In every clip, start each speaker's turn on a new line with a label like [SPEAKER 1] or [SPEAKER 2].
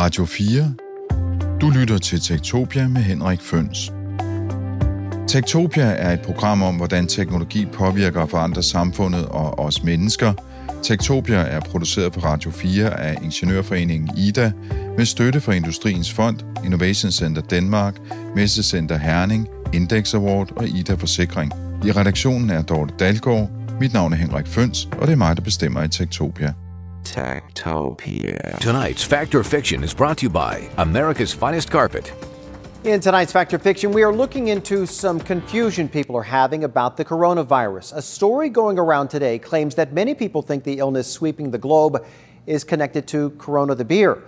[SPEAKER 1] Radio 4. Du lytter til Tektopia med Henrik Føns. Tektopia er et program om, hvordan teknologi påvirker og forandrer samfundet og os mennesker. Tektopia er produceret på Radio 4 af Ingeniørforeningen IDA med støtte fra Industriens Fond, Innovation Center Danmark, Messecenter Herning, Index Award og IDA Forsikring. I redaktionen er Dorte Dalgaard. Mit navn er Henrik Føns, og det er mig, der bestemmer i Tektopia.
[SPEAKER 2] Techtopia. Tonight's Fact or Fiction is brought to you by America's Finest Carpet.
[SPEAKER 3] In tonight's Fact or Fiction, we are looking into some confusion people are having about the coronavirus. A story going around today claims that many people think the illness sweeping the globe is connected to Corona the beer.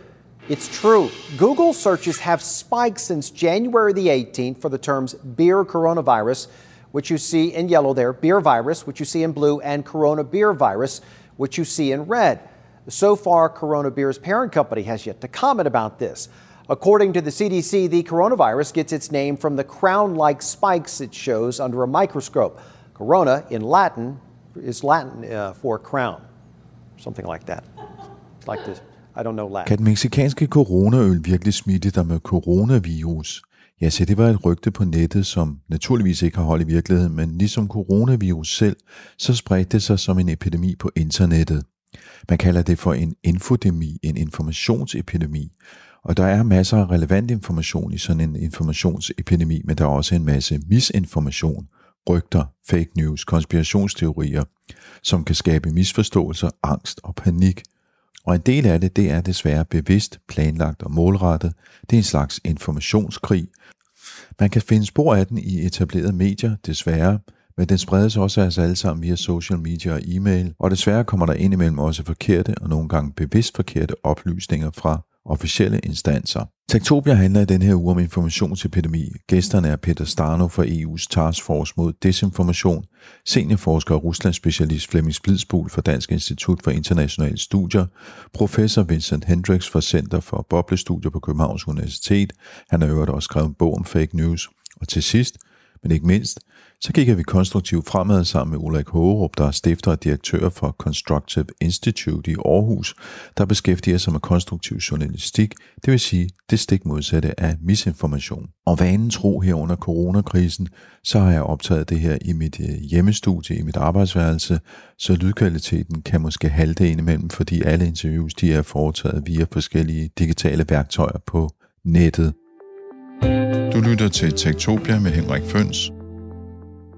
[SPEAKER 3] It's true. Google searches have spiked since January the 18th for the terms beer coronavirus, which you see in yellow there, beer virus, which you see in blue, and corona beer virus, which you see in red. So far, Corona Beer's parent company has yet to comment about this. According to the CDC, the coronavirus gets its name from the crown like spikes it shows under a microscope. Corona in Latin is Latin uh, for crown, something like that. Like this. I don't know Latin.
[SPEAKER 4] Kan den meksikanske coronaøl virkelig smitte dig med coronavirus? Ja, se, det var et rygte på nettet, som naturligvis ikke har hold i virkeligheden, men ligesom coronavirus selv, så spredte det sig som en epidemi på internettet. Man kalder det for en infodemi, en informationsepidemi. Og der er masser af relevant information i sådan en informationsepidemi, men der er også en masse misinformation, rygter, fake news, konspirationsteorier, som kan skabe misforståelser, angst og panik. Og en del af det, det er desværre bevidst, planlagt og målrettet. Det er en slags informationskrig. Man kan finde spor af den i etablerede medier, desværre, men den spredes også af os alle sammen via social media og e-mail, og desværre kommer der indimellem også forkerte og nogle gange bevidst forkerte oplysninger fra officielle instanser. Tektopia handler i den her uge om informationsepidemi. Gæsterne er Peter Starno fra EU's Task Force mod Desinformation, seniorforsker og Ruslands specialist Flemming Splidsbul fra Dansk Institut for Internationale Studier, professor Vincent Hendricks fra Center for Boblestudier på Københavns Universitet. Han har øvrigt også skrevet en bog om fake news. Og til sidst, men ikke mindst, så kigger vi konstruktivt fremad sammen med Ulrik Hågerup, der er stifter og direktør for Constructive Institute i Aarhus, der beskæftiger sig med konstruktiv journalistik, det vil sige det stik modsatte af misinformation. Og vanen tro her under coronakrisen, så har jeg optaget det her i mit øh, hjemmestudie, i mit arbejdsværelse, så lydkvaliteten kan måske halte indimellem, fordi alle interviews de er foretaget via forskellige digitale værktøjer på nettet.
[SPEAKER 1] Du lytter til Tektopia med Henrik Føns.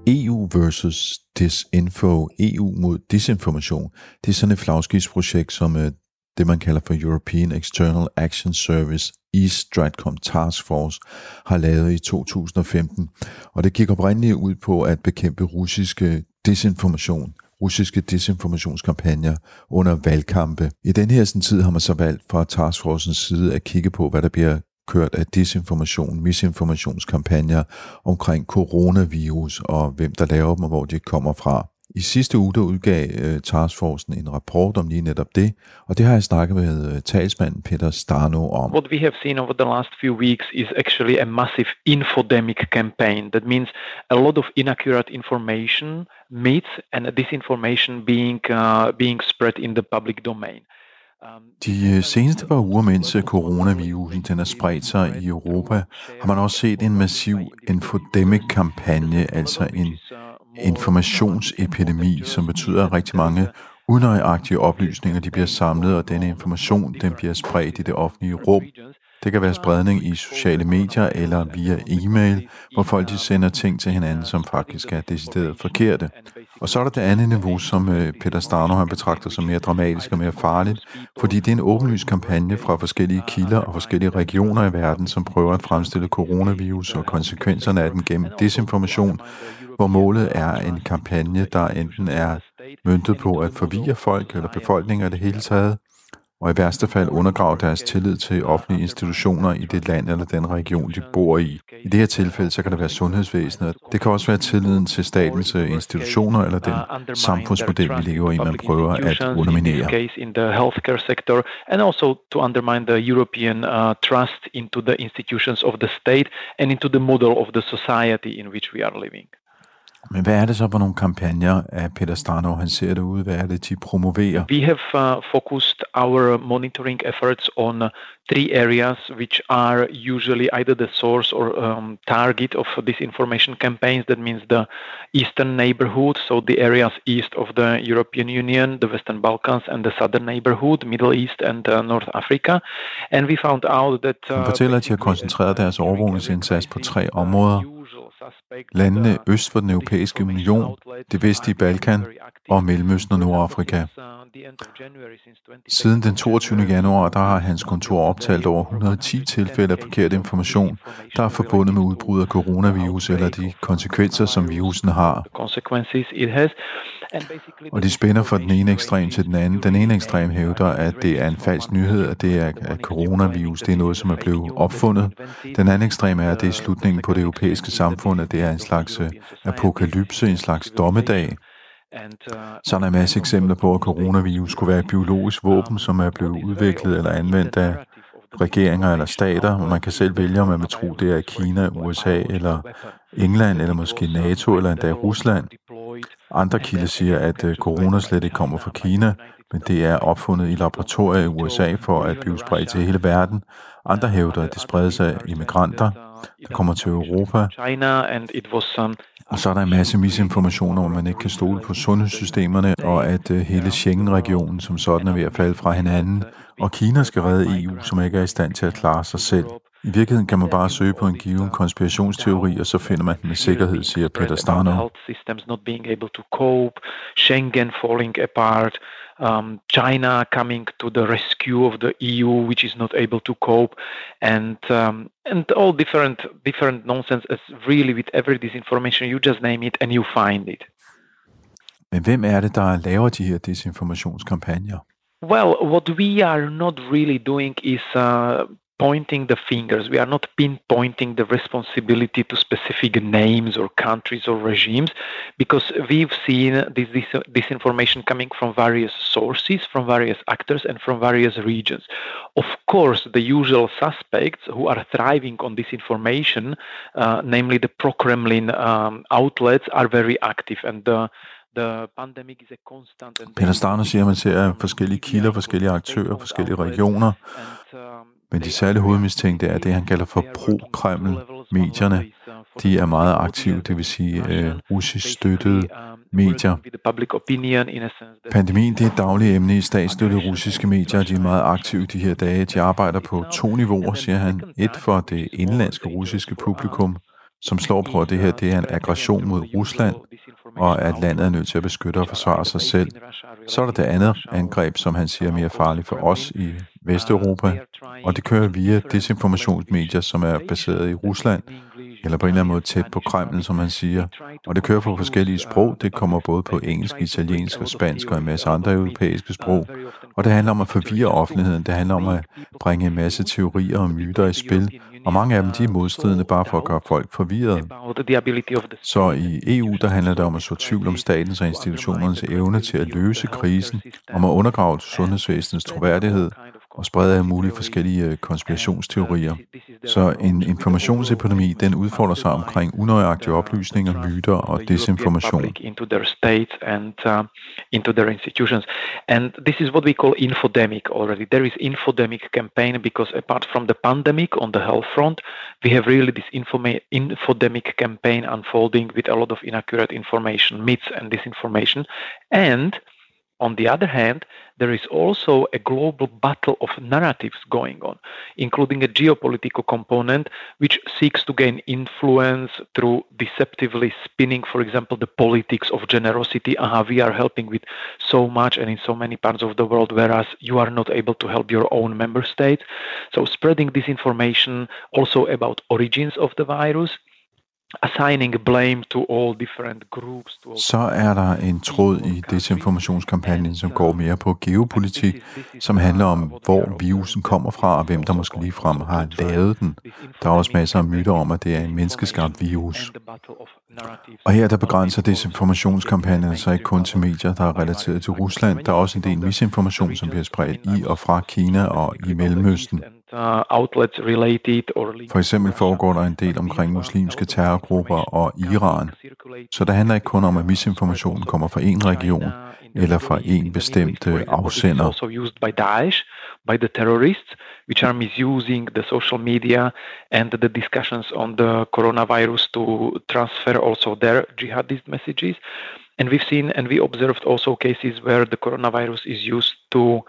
[SPEAKER 4] EU versus Disinfo, EU mod disinformation, det er sådan et flagskibsprojekt, som øh, det man kalder for European External Action Service, East Stratcom Task Force, har lavet i 2015. Og det gik oprindeligt ud på at bekæmpe russiske disinformation, russiske disinformationskampagner under valgkampe. I den her sådan, tid har man så valgt fra Taskforcens side at kigge på, hvad der bliver kørt af disinformation, misinformationskampagner omkring coronavirus og hvem der laver dem og hvor de kommer fra. I sidste uge der udgav uh, Taskforcen en rapport om lige netop det, og det har jeg snakket med uh, talsmanden Peter Starno om.
[SPEAKER 5] What we have seen over the last few weeks is actually a massive infodemic campaign. That means a lot of inaccurate information, myths and disinformation being uh, being spread in the public domain.
[SPEAKER 4] De øh, seneste par uger, mens øh, coronavirusen den har spredt sig i Europa, har man også set en massiv infodemic-kampagne, altså en informationsepidemi, som betyder, at rigtig mange unøjagtige oplysninger de bliver samlet, og denne information den bliver spredt i det offentlige rum. Det kan være spredning i sociale medier eller via e-mail, hvor folk de sender ting til hinanden, som faktisk er decideret forkerte. Og så er der det andet niveau, som øh, Peter Starno han betragter som mere dramatisk og mere farligt, fordi det er en åbenlys kampagne fra forskellige kilder og forskellige regioner i verden, som prøver at fremstille coronavirus og konsekvenserne af den gennem desinformation, hvor målet er en kampagne, der enten er møntet på at forvirre folk eller befolkninger i det hele taget, og i værste fald undergrave deres tillid til offentlige institutioner i det land eller den region, de bor i. I det her tilfælde, så kan det være sundhedsvæsenet. Det kan også være tilliden til statens øh, institutioner eller den samfundsmodel, vi lever i, man prøver at underminere.
[SPEAKER 5] in the healthcare sector and also to undermine the European uh, trust into the institutions of the state and into the model of the society in which we are living.
[SPEAKER 4] Men hvad er det så for nogle kampagner af Peter Starnov, han ser derude? Hvad er det, de promoverer?
[SPEAKER 5] We have uh, focused our monitoring efforts on øh, three areas which are usually either the source or um, target of disinformation campaigns. That means the eastern neighborhood, so the areas east of the European Union, the Western Balkans, and the southern neighborhood, Middle East and uh, North Africa. And we found out that...
[SPEAKER 4] Uh, Han fortæller, at de har koncentreret deres overvågningsindsats på tre områder. Landene øst for den europæiske union, det vestlige Balkan og Mellemøsten og Nordafrika. Siden den 22. januar, der har hans kontor optalt over 110 tilfælde af forkert information, der er forbundet med udbrud af coronavirus eller de konsekvenser, som virusen har. Og de spænder fra den ene ekstrem til den anden. Den ene ekstrem hævder, at det er en falsk nyhed, at det er at coronavirus, det er noget, som er blevet opfundet. Den anden ekstrem er, at det er slutningen på det europæiske samfund, at det er en slags øh, apokalypse, en slags dommedag. Så er der en masse eksempler på, at coronavirus skulle være et biologisk våben, som er blevet udviklet eller anvendt af regeringer eller stater, og man kan selv vælge, om man vil tro, det er Kina, USA eller England, eller måske NATO, eller endda Rusland. Andre kilder siger, at øh, corona slet ikke kommer fra Kina, men det er opfundet i laboratorier i USA for at blive spredt til hele verden. Andre hævder, at det spredes af immigranter, der kommer til Europa. Og så er der en masse misinformation om, at man ikke kan stole på sundhedssystemerne, og at øh, hele Schengen-regionen som sådan er ved at falde fra hinanden, og Kina skal redde EU, som ikke er i stand til at klare sig selv. I virkeligheden kan man bare søge på en given konspirationsteori, og så finder man den med sikkerhed, siger Peter Starnow.
[SPEAKER 5] Schengen falling apart, um, China coming to the rescue of the EU, which is not able to cope, and um, and all different different nonsense. As really with every disinformation, you just name it and you find it.
[SPEAKER 4] Men hvem er det, der laver de her desinformationskampagner?
[SPEAKER 5] Well, what we are not really doing is uh, pointing the fingers. We are not pinpointing the responsibility to specific names or countries or regimes because we've seen this, this, this information coming from various sources, from various actors, and from various regions. Of course, the usual suspects who are thriving on this information, uh, namely the pro Kremlin um, outlets, are very active and the
[SPEAKER 4] Peter Starner siger, at man ser forskellige kilder, forskellige aktører, forskellige regioner, Men de særlige hovedmistænkte er det, han kalder for pro-Kreml-medierne. De er meget aktive, det vil sige øh, russisk støttede medier. Pandemien det er et dagligt emne i statsstøttede russiske medier, de er meget aktive de her dage. De arbejder på to niveauer, siger han. Et for det indlandske russiske publikum, som slår på, at det her det er en aggression mod Rusland, og at landet er nødt til at beskytte og forsvare sig selv. Så er der det andet angreb, som han siger er mere farligt for os i Vesteuropa, og det kører via desinformationsmedier, som er baseret i Rusland, eller på en eller anden måde tæt på Kreml, som man siger. Og det kører på forskellige sprog. Det kommer både på engelsk, italiensk og spansk og en masse andre europæiske sprog. Og det handler om at forvirre offentligheden. Det handler om at bringe en masse teorier og myter i spil, og mange af dem de er modstridende bare for at gøre folk forvirrede. Så i EU der handler det om at så tvivl om statens og institutionernes evne til at løse krisen, om at undergrave sundhedsvæsenets troværdighed og sprede af mulige forskellige øh, konspirationsteorier. Så en informationsepidemi, den udfordrer sig omkring unøjagtige oplysninger, myter og desinformation.
[SPEAKER 5] Into their states and uh, into their institutions. And this is what we call infodemic already. There is infodemic campaign because apart from the pandemic on the health front, we have really this infodemic campaign unfolding with a lot of inaccurate information, myths and disinformation. And On the other hand, there is also a global battle of narratives going on, including a geopolitical component which seeks to gain influence through deceptively spinning, for example, the politics of generosity. Aha, we are helping with so much and in so many parts of the world, whereas you are not able to help your own member state. So, spreading disinformation also about origins of the virus assigning blame to all different groups. To all
[SPEAKER 4] Så er der en tråd i desinformationskampagnen, som går mere på geopolitik, som handler om, hvor virusen kommer fra, og hvem der måske ligefrem har lavet den. Der er også masser af myter om, at det er en menneskeskabt virus. Og her der begrænser desinformationskampagnen sig ikke kun til medier, der er relateret til Rusland. Der er også en del misinformation, som bliver spredt i og fra Kina og i Mellemøsten.
[SPEAKER 5] Uh,
[SPEAKER 4] For eksempel foregår der en del omkring muslimske terrorgrupper og Iran. Så det handler ikke kun om, at misinformationen kommer fra en region eller fra en bestemt afsender.
[SPEAKER 5] by Daesh, by the terrorists, which are misusing the social media and the discussions on the coronavirus to transfer also their jihadist messages. And we've seen and we observed also cases where the coronavirus is used to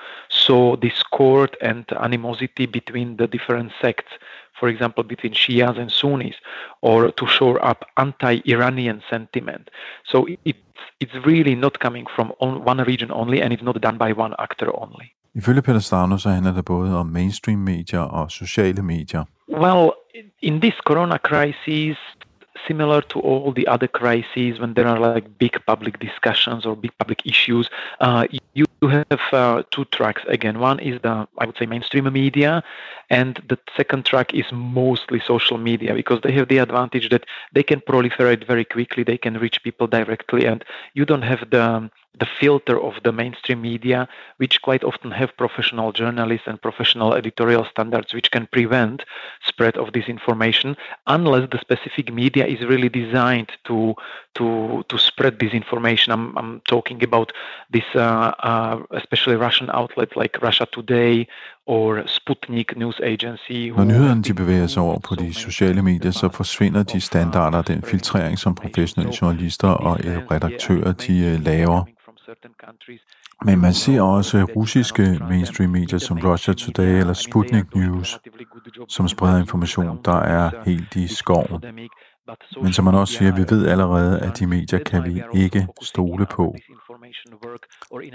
[SPEAKER 5] sow discord and animosity between the different sects, for example, between Shias and Sunnis, or to shore up anti-Iranian sentiment. So it's it's really not coming from one region only, and it's not done by one actor only.
[SPEAKER 4] Ifølge Peter Stavno, så handler det både om mainstream medier og sociale medier.
[SPEAKER 5] Well, in this corona crisis, similar to all the other crises when there are like big public discussions or big public issues uh, you have uh, two tracks again. One is the i would say mainstream media and the second track is mostly social media because they have the advantage that they can proliferate very quickly they can reach people directly and you don't have the the filter of the mainstream media, which quite often have professional journalists and professional editorial standards, which can prevent spread of disinformation, unless the specific media is really designed to to to spread disinformation. I'm, I'm talking about this, uh, uh, especially Russian outlets like Russia Today or Sputnik News Agency.
[SPEAKER 4] Når nyhederne de bevæger sig over på de sociale medier, så forsvinder de standarder, den filtrering, som professionelle journalister og redaktører de laver. Men man ser også russiske mainstream medier som Russia Today eller Sputnik News, som spreder information, der er helt i skoven. Men som man også siger, vi ved allerede, at de medier kan vi ikke stole på.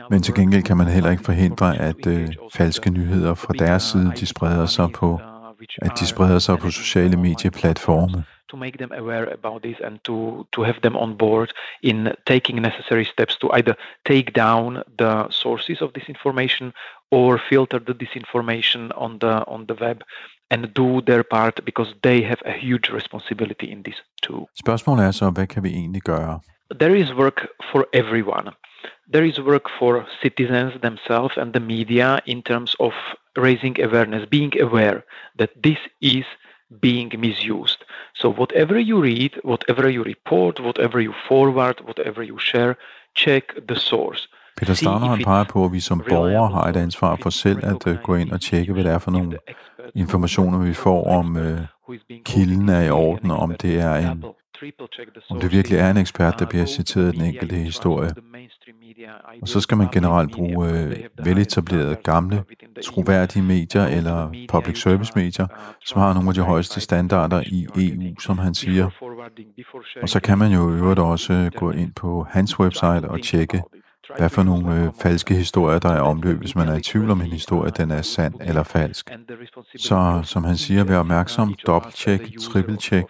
[SPEAKER 4] Men til gengæld kan man heller ikke forhindre, at øh, falske nyheder fra deres side, de spreder sig på, at de spreder sig på sociale medieplatforme.
[SPEAKER 5] to make them aware about this and to, to have them on board in taking necessary steps to either take down the sources of disinformation or filter the disinformation on the on the web and do their part because they have a huge responsibility in this too.
[SPEAKER 4] Spørgsmålet er så, hvad kan vi egentlig gøre?
[SPEAKER 5] There is work for everyone. There is work for citizens themselves and the media in terms of raising awareness, being aware that this is being misused. So whatever you read, whatever you report, whatever you forward, whatever you share, check the source.
[SPEAKER 4] Peter Starner han peger på, at vi som borgere har et ansvar for selv at uh, gå ind og tjekke, hvad det er for nogle informationer, vi får om uh, kilden er i orden, om det er en om det virkelig er en ekspert, der bliver citeret i den enkelte historie. Og så skal man generelt bruge øh, veletablerede, gamle, troværdige medier eller public service medier, som har nogle af de højeste standarder i EU, som han siger. Og så kan man jo i øvrigt også øh, gå ind på hans website og tjekke, hvad for nogle øh, falske historier, der er omløb, hvis man er i tvivl om en historie, den er sand eller falsk. Så som han siger, vær opmærksom, dobbelttjek, trippeltjek,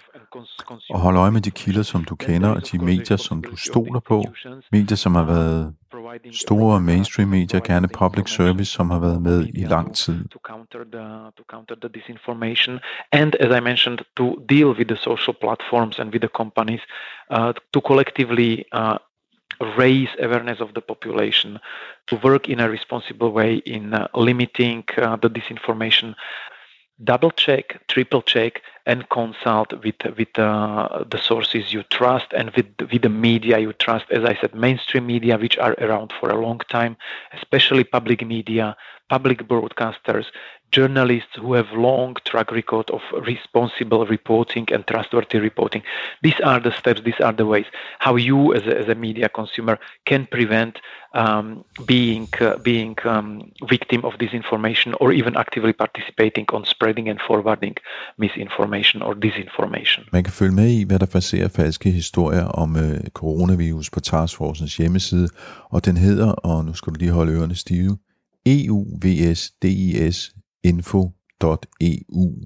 [SPEAKER 4] og hold øje med de kilder, som du kender, og de medier, som du stoler på. Medier, som har været store mainstream medier, gerne public service, som har været med i lang tid.
[SPEAKER 5] To counter the, to counter the disinformation and, as I mentioned, to deal with the social platforms and with the companies uh, to collectively uh, raise awareness of the population, to work in a responsible way in uh, limiting uh, the disinformation double check, triple check, and consult with with uh, the sources you trust and with with the media you trust. As I said, mainstream media, which are around for a long time, especially public media, public broadcasters, journalists who have long track record of responsible reporting and trustworthy reporting. These are the steps, these are the ways how you as a, as a media consumer can prevent um, being uh, being um, victim of disinformation or even actively participating on spreading and forwarding misinformation or disinformation.
[SPEAKER 4] Man kan følge med i, hvad der baserer falske historier om uh, coronavirus på Taskforcens hjemmeside, og den hedder, og nu skal du lige holde ørerne stive, EUVSDIS info.eu.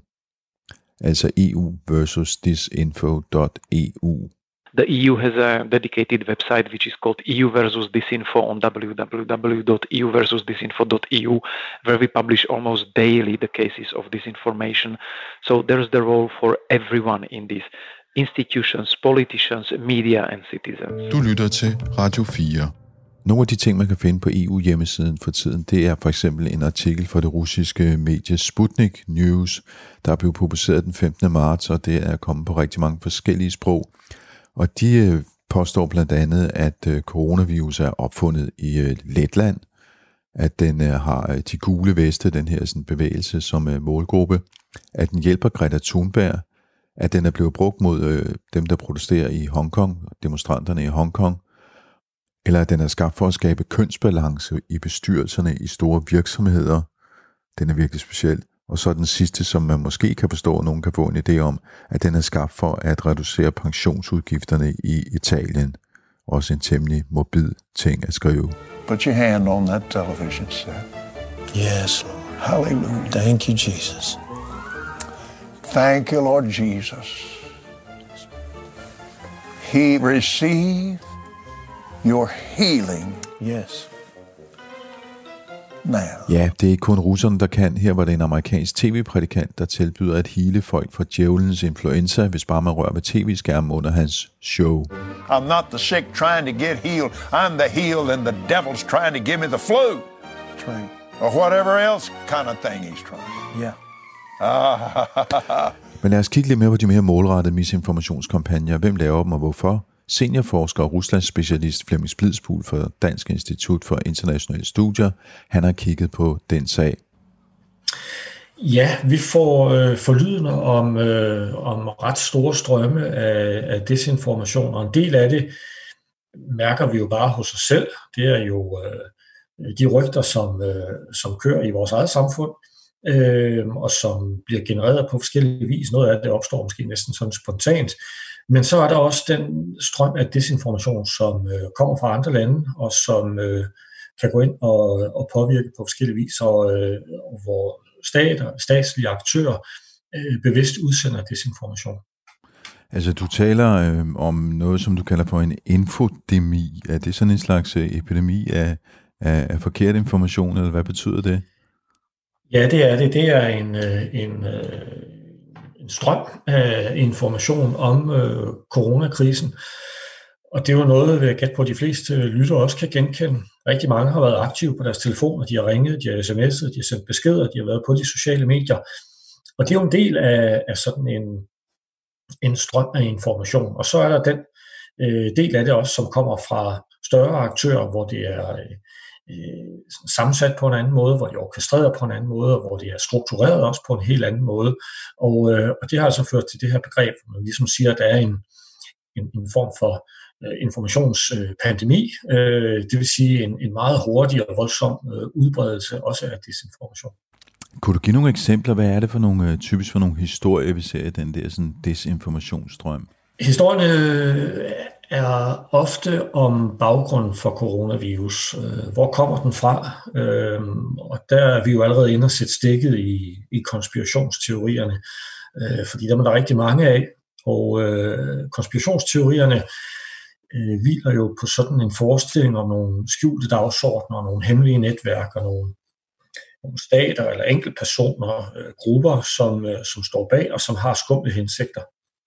[SPEAKER 4] Altså EU versus disinfo.eu.
[SPEAKER 5] The EU has a dedicated website which is called EU versus disinfo on www.euversusdisinfo.eu, where we publish almost daily the cases of disinformation. So there's the role for everyone in this institutions, politicians, media and citizens.
[SPEAKER 1] Du lytter til Radio 4.
[SPEAKER 4] Nogle af de ting, man kan finde på EU-hjemmesiden for tiden, det er for eksempel en artikel fra det russiske medie Sputnik News, der blev publiceret den 15. marts, og det er kommet på rigtig mange forskellige sprog. Og de øh, påstår blandt andet, at øh, coronavirus er opfundet i øh, Letland, at den har de gule veste, den her sådan, bevægelse som målgruppe, at den hjælper Greta Thunberg, at den er blevet brugt mod dem, der protesterer i Hongkong, demonstranterne i Hongkong, eller at den er skabt for at skabe kønsbalance i bestyrelserne i store virksomheder. Den er virkelig speciel. Og så den sidste, som man måske kan forstå, at nogen kan få en idé om, at den er skabt for at reducere pensionsudgifterne i Italien. Også en temmelig morbid ting at skrive.
[SPEAKER 6] Put your hand on that television set.
[SPEAKER 7] Yes, Lord.
[SPEAKER 6] Hallelujah.
[SPEAKER 7] Thank you, Jesus.
[SPEAKER 6] Thank you, Lord Jesus. He received your healing.
[SPEAKER 7] Yes.
[SPEAKER 6] Now.
[SPEAKER 4] Ja, det er ikke kun russerne, der kan. Her var det en amerikansk tv-prædikant, der tilbyder at hele folk for djævelens influenza, hvis bare man rører ved tv-skærmen under hans show.
[SPEAKER 6] I'm not the sick trying to get healed. I'm the healed and the devil's trying to give me the flu.
[SPEAKER 7] That's right.
[SPEAKER 6] Or whatever else kind of thing he's trying.
[SPEAKER 7] Yeah.
[SPEAKER 4] Men lad os kigge lidt mere på de mere målrettede misinformationskampagner. Hvem laver dem og hvorfor? Seniorforsker og Ruslands specialist Flemming Splidspul fra Dansk Institut for Internationale Studier, han har kigget på den sag.
[SPEAKER 8] Ja, vi får øh, forlydende om, øh, om ret store strømme af, af desinformation, og en del af det mærker vi jo bare hos os selv. Det er jo øh, de rygter, som, øh, som kører i vores eget samfund, øh, og som bliver genereret på forskellige vis. Noget af det opstår måske næsten sådan spontant, men så er der også den strøm af desinformation, som øh, kommer fra andre lande, og som øh, kan gå ind og, og påvirke på forskellige vis, og, øh, hvor stater, statslige aktører øh, bevidst udsender desinformation.
[SPEAKER 4] Altså, du taler øh, om noget, som du kalder for en infodemi. Er det sådan en slags øh, epidemi af, af, af forkert information, eller hvad betyder det?
[SPEAKER 8] Ja, det er det. Det er en, øh, en, øh, en strøm af information om øh, coronakrisen. Og det var noget, jeg gætte på, at de fleste lyttere også kan genkende. Rigtig mange har været aktive på deres telefoner, de har ringet, de har sms'et, de har sendt beskeder, de har været på de sociale medier. Og det er jo en del af, af sådan en, en strøm af information. Og så er der den øh, del af det også, som kommer fra større aktører, hvor det er øh, øh, sammensat på en anden måde, hvor det er orkestreret på en anden måde, og hvor det er struktureret også på en helt anden måde. Og, øh, og det har altså ført til det her begreb, hvor man ligesom siger, at der er en, en, en form for øh, informationspandemi, øh, det vil sige en, en meget hurtig og voldsom øh, udbredelse også af desinformation.
[SPEAKER 4] Kunne du give nogle eksempler? Hvad er det for nogle, øh, typisk for nogle historier, vi ser i den der sådan desinformationsstrøm?
[SPEAKER 8] Historierne er ofte om baggrunden for coronavirus. Øh, hvor kommer den fra? Øh, og der er vi jo allerede inde og sætte stikket i, i konspirationsteorierne, øh, fordi der er der rigtig mange af. Og konspirationsteorierne hviler jo på sådan en forestilling om nogle skjulte dagsordner, nogle hemmelige netværk og nogle, nogle stater eller enkeltpersoner, grupper, som, som står bag og som har skumle hensigter.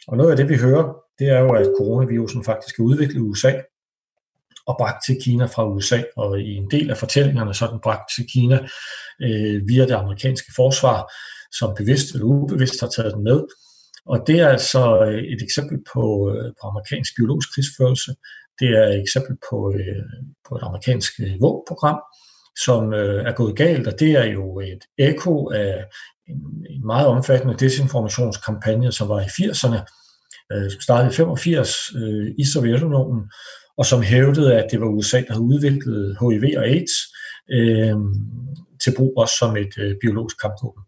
[SPEAKER 8] Og noget af det, vi hører, det er jo, at coronavirusen faktisk er udviklet i USA og bragt til Kina fra USA, og i en del af fortællingerne så er den bragt til Kina øh, via det amerikanske forsvar, som bevidst eller ubevidst har taget den med. Og det er altså øh, et eksempel på, øh, på amerikansk biologisk krigsførelse. Det er et eksempel på, øh, på et amerikansk øh, våbenprogram, som øh, er gået galt, og det er jo et ekko af en, en meget omfattende desinformationskampagne, som var i 80'erne, øh, som startede i 85 øh, i Sovjetunionen, og som hævdede, at det var USA, der havde udviklet HIV og AIDS øh, til brug også som et øh, biologisk kampvåben.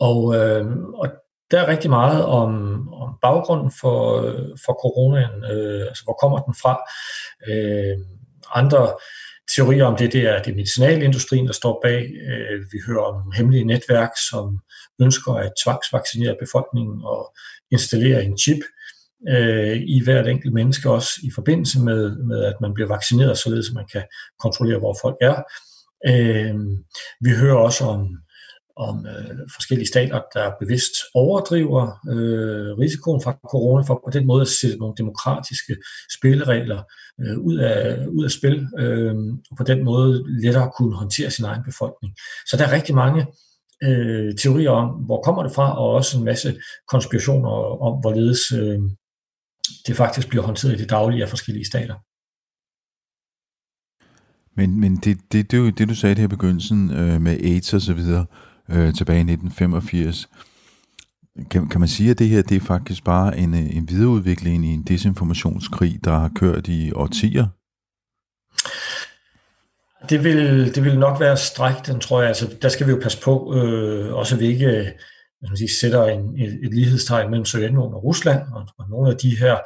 [SPEAKER 8] Og, øh, og der er rigtig meget om, om baggrunden for, for coronaen, øh, altså hvor kommer den fra. Øh, andre teorier om det, det er det medicinalindustrien, der står bag. Øh, vi hører om hemmelige netværk, som ønsker at tvangsvaccinere befolkningen og installere en chip øh, i hvert enkelt menneske, også i forbindelse med, med, at man bliver vaccineret, således at man kan kontrollere, hvor folk er. Øh, vi hører også om, om øh, forskellige stater, der bevidst overdriver øh, risikoen fra corona, for på den måde at sætte nogle demokratiske spilleregler øh, ud, af, ud af spil, øh, og på den måde lettere kunne håndtere sin egen befolkning. Så der er rigtig mange øh, teorier om, hvor kommer det fra, og også en masse konspirationer om, hvorledes øh, det faktisk bliver håndteret i det daglige af forskellige stater.
[SPEAKER 4] Men, men det, det, det det, du sagde her i begyndelsen øh, med AIDS og så videre øh, Øh, tilbage i 1985. Kan, kan man sige, at det her det er faktisk bare en, øh, en videreudvikling i en desinformationskrig, der har kørt i årtier?
[SPEAKER 8] Det vil, det vil nok være strækt, den tror jeg. Altså, der skal vi jo passe på, øh, også at vi ikke øh, hvad man sige, sætter en, et, et lighedstegn mellem Sovjetunionen og Rusland, og, og nogle af de her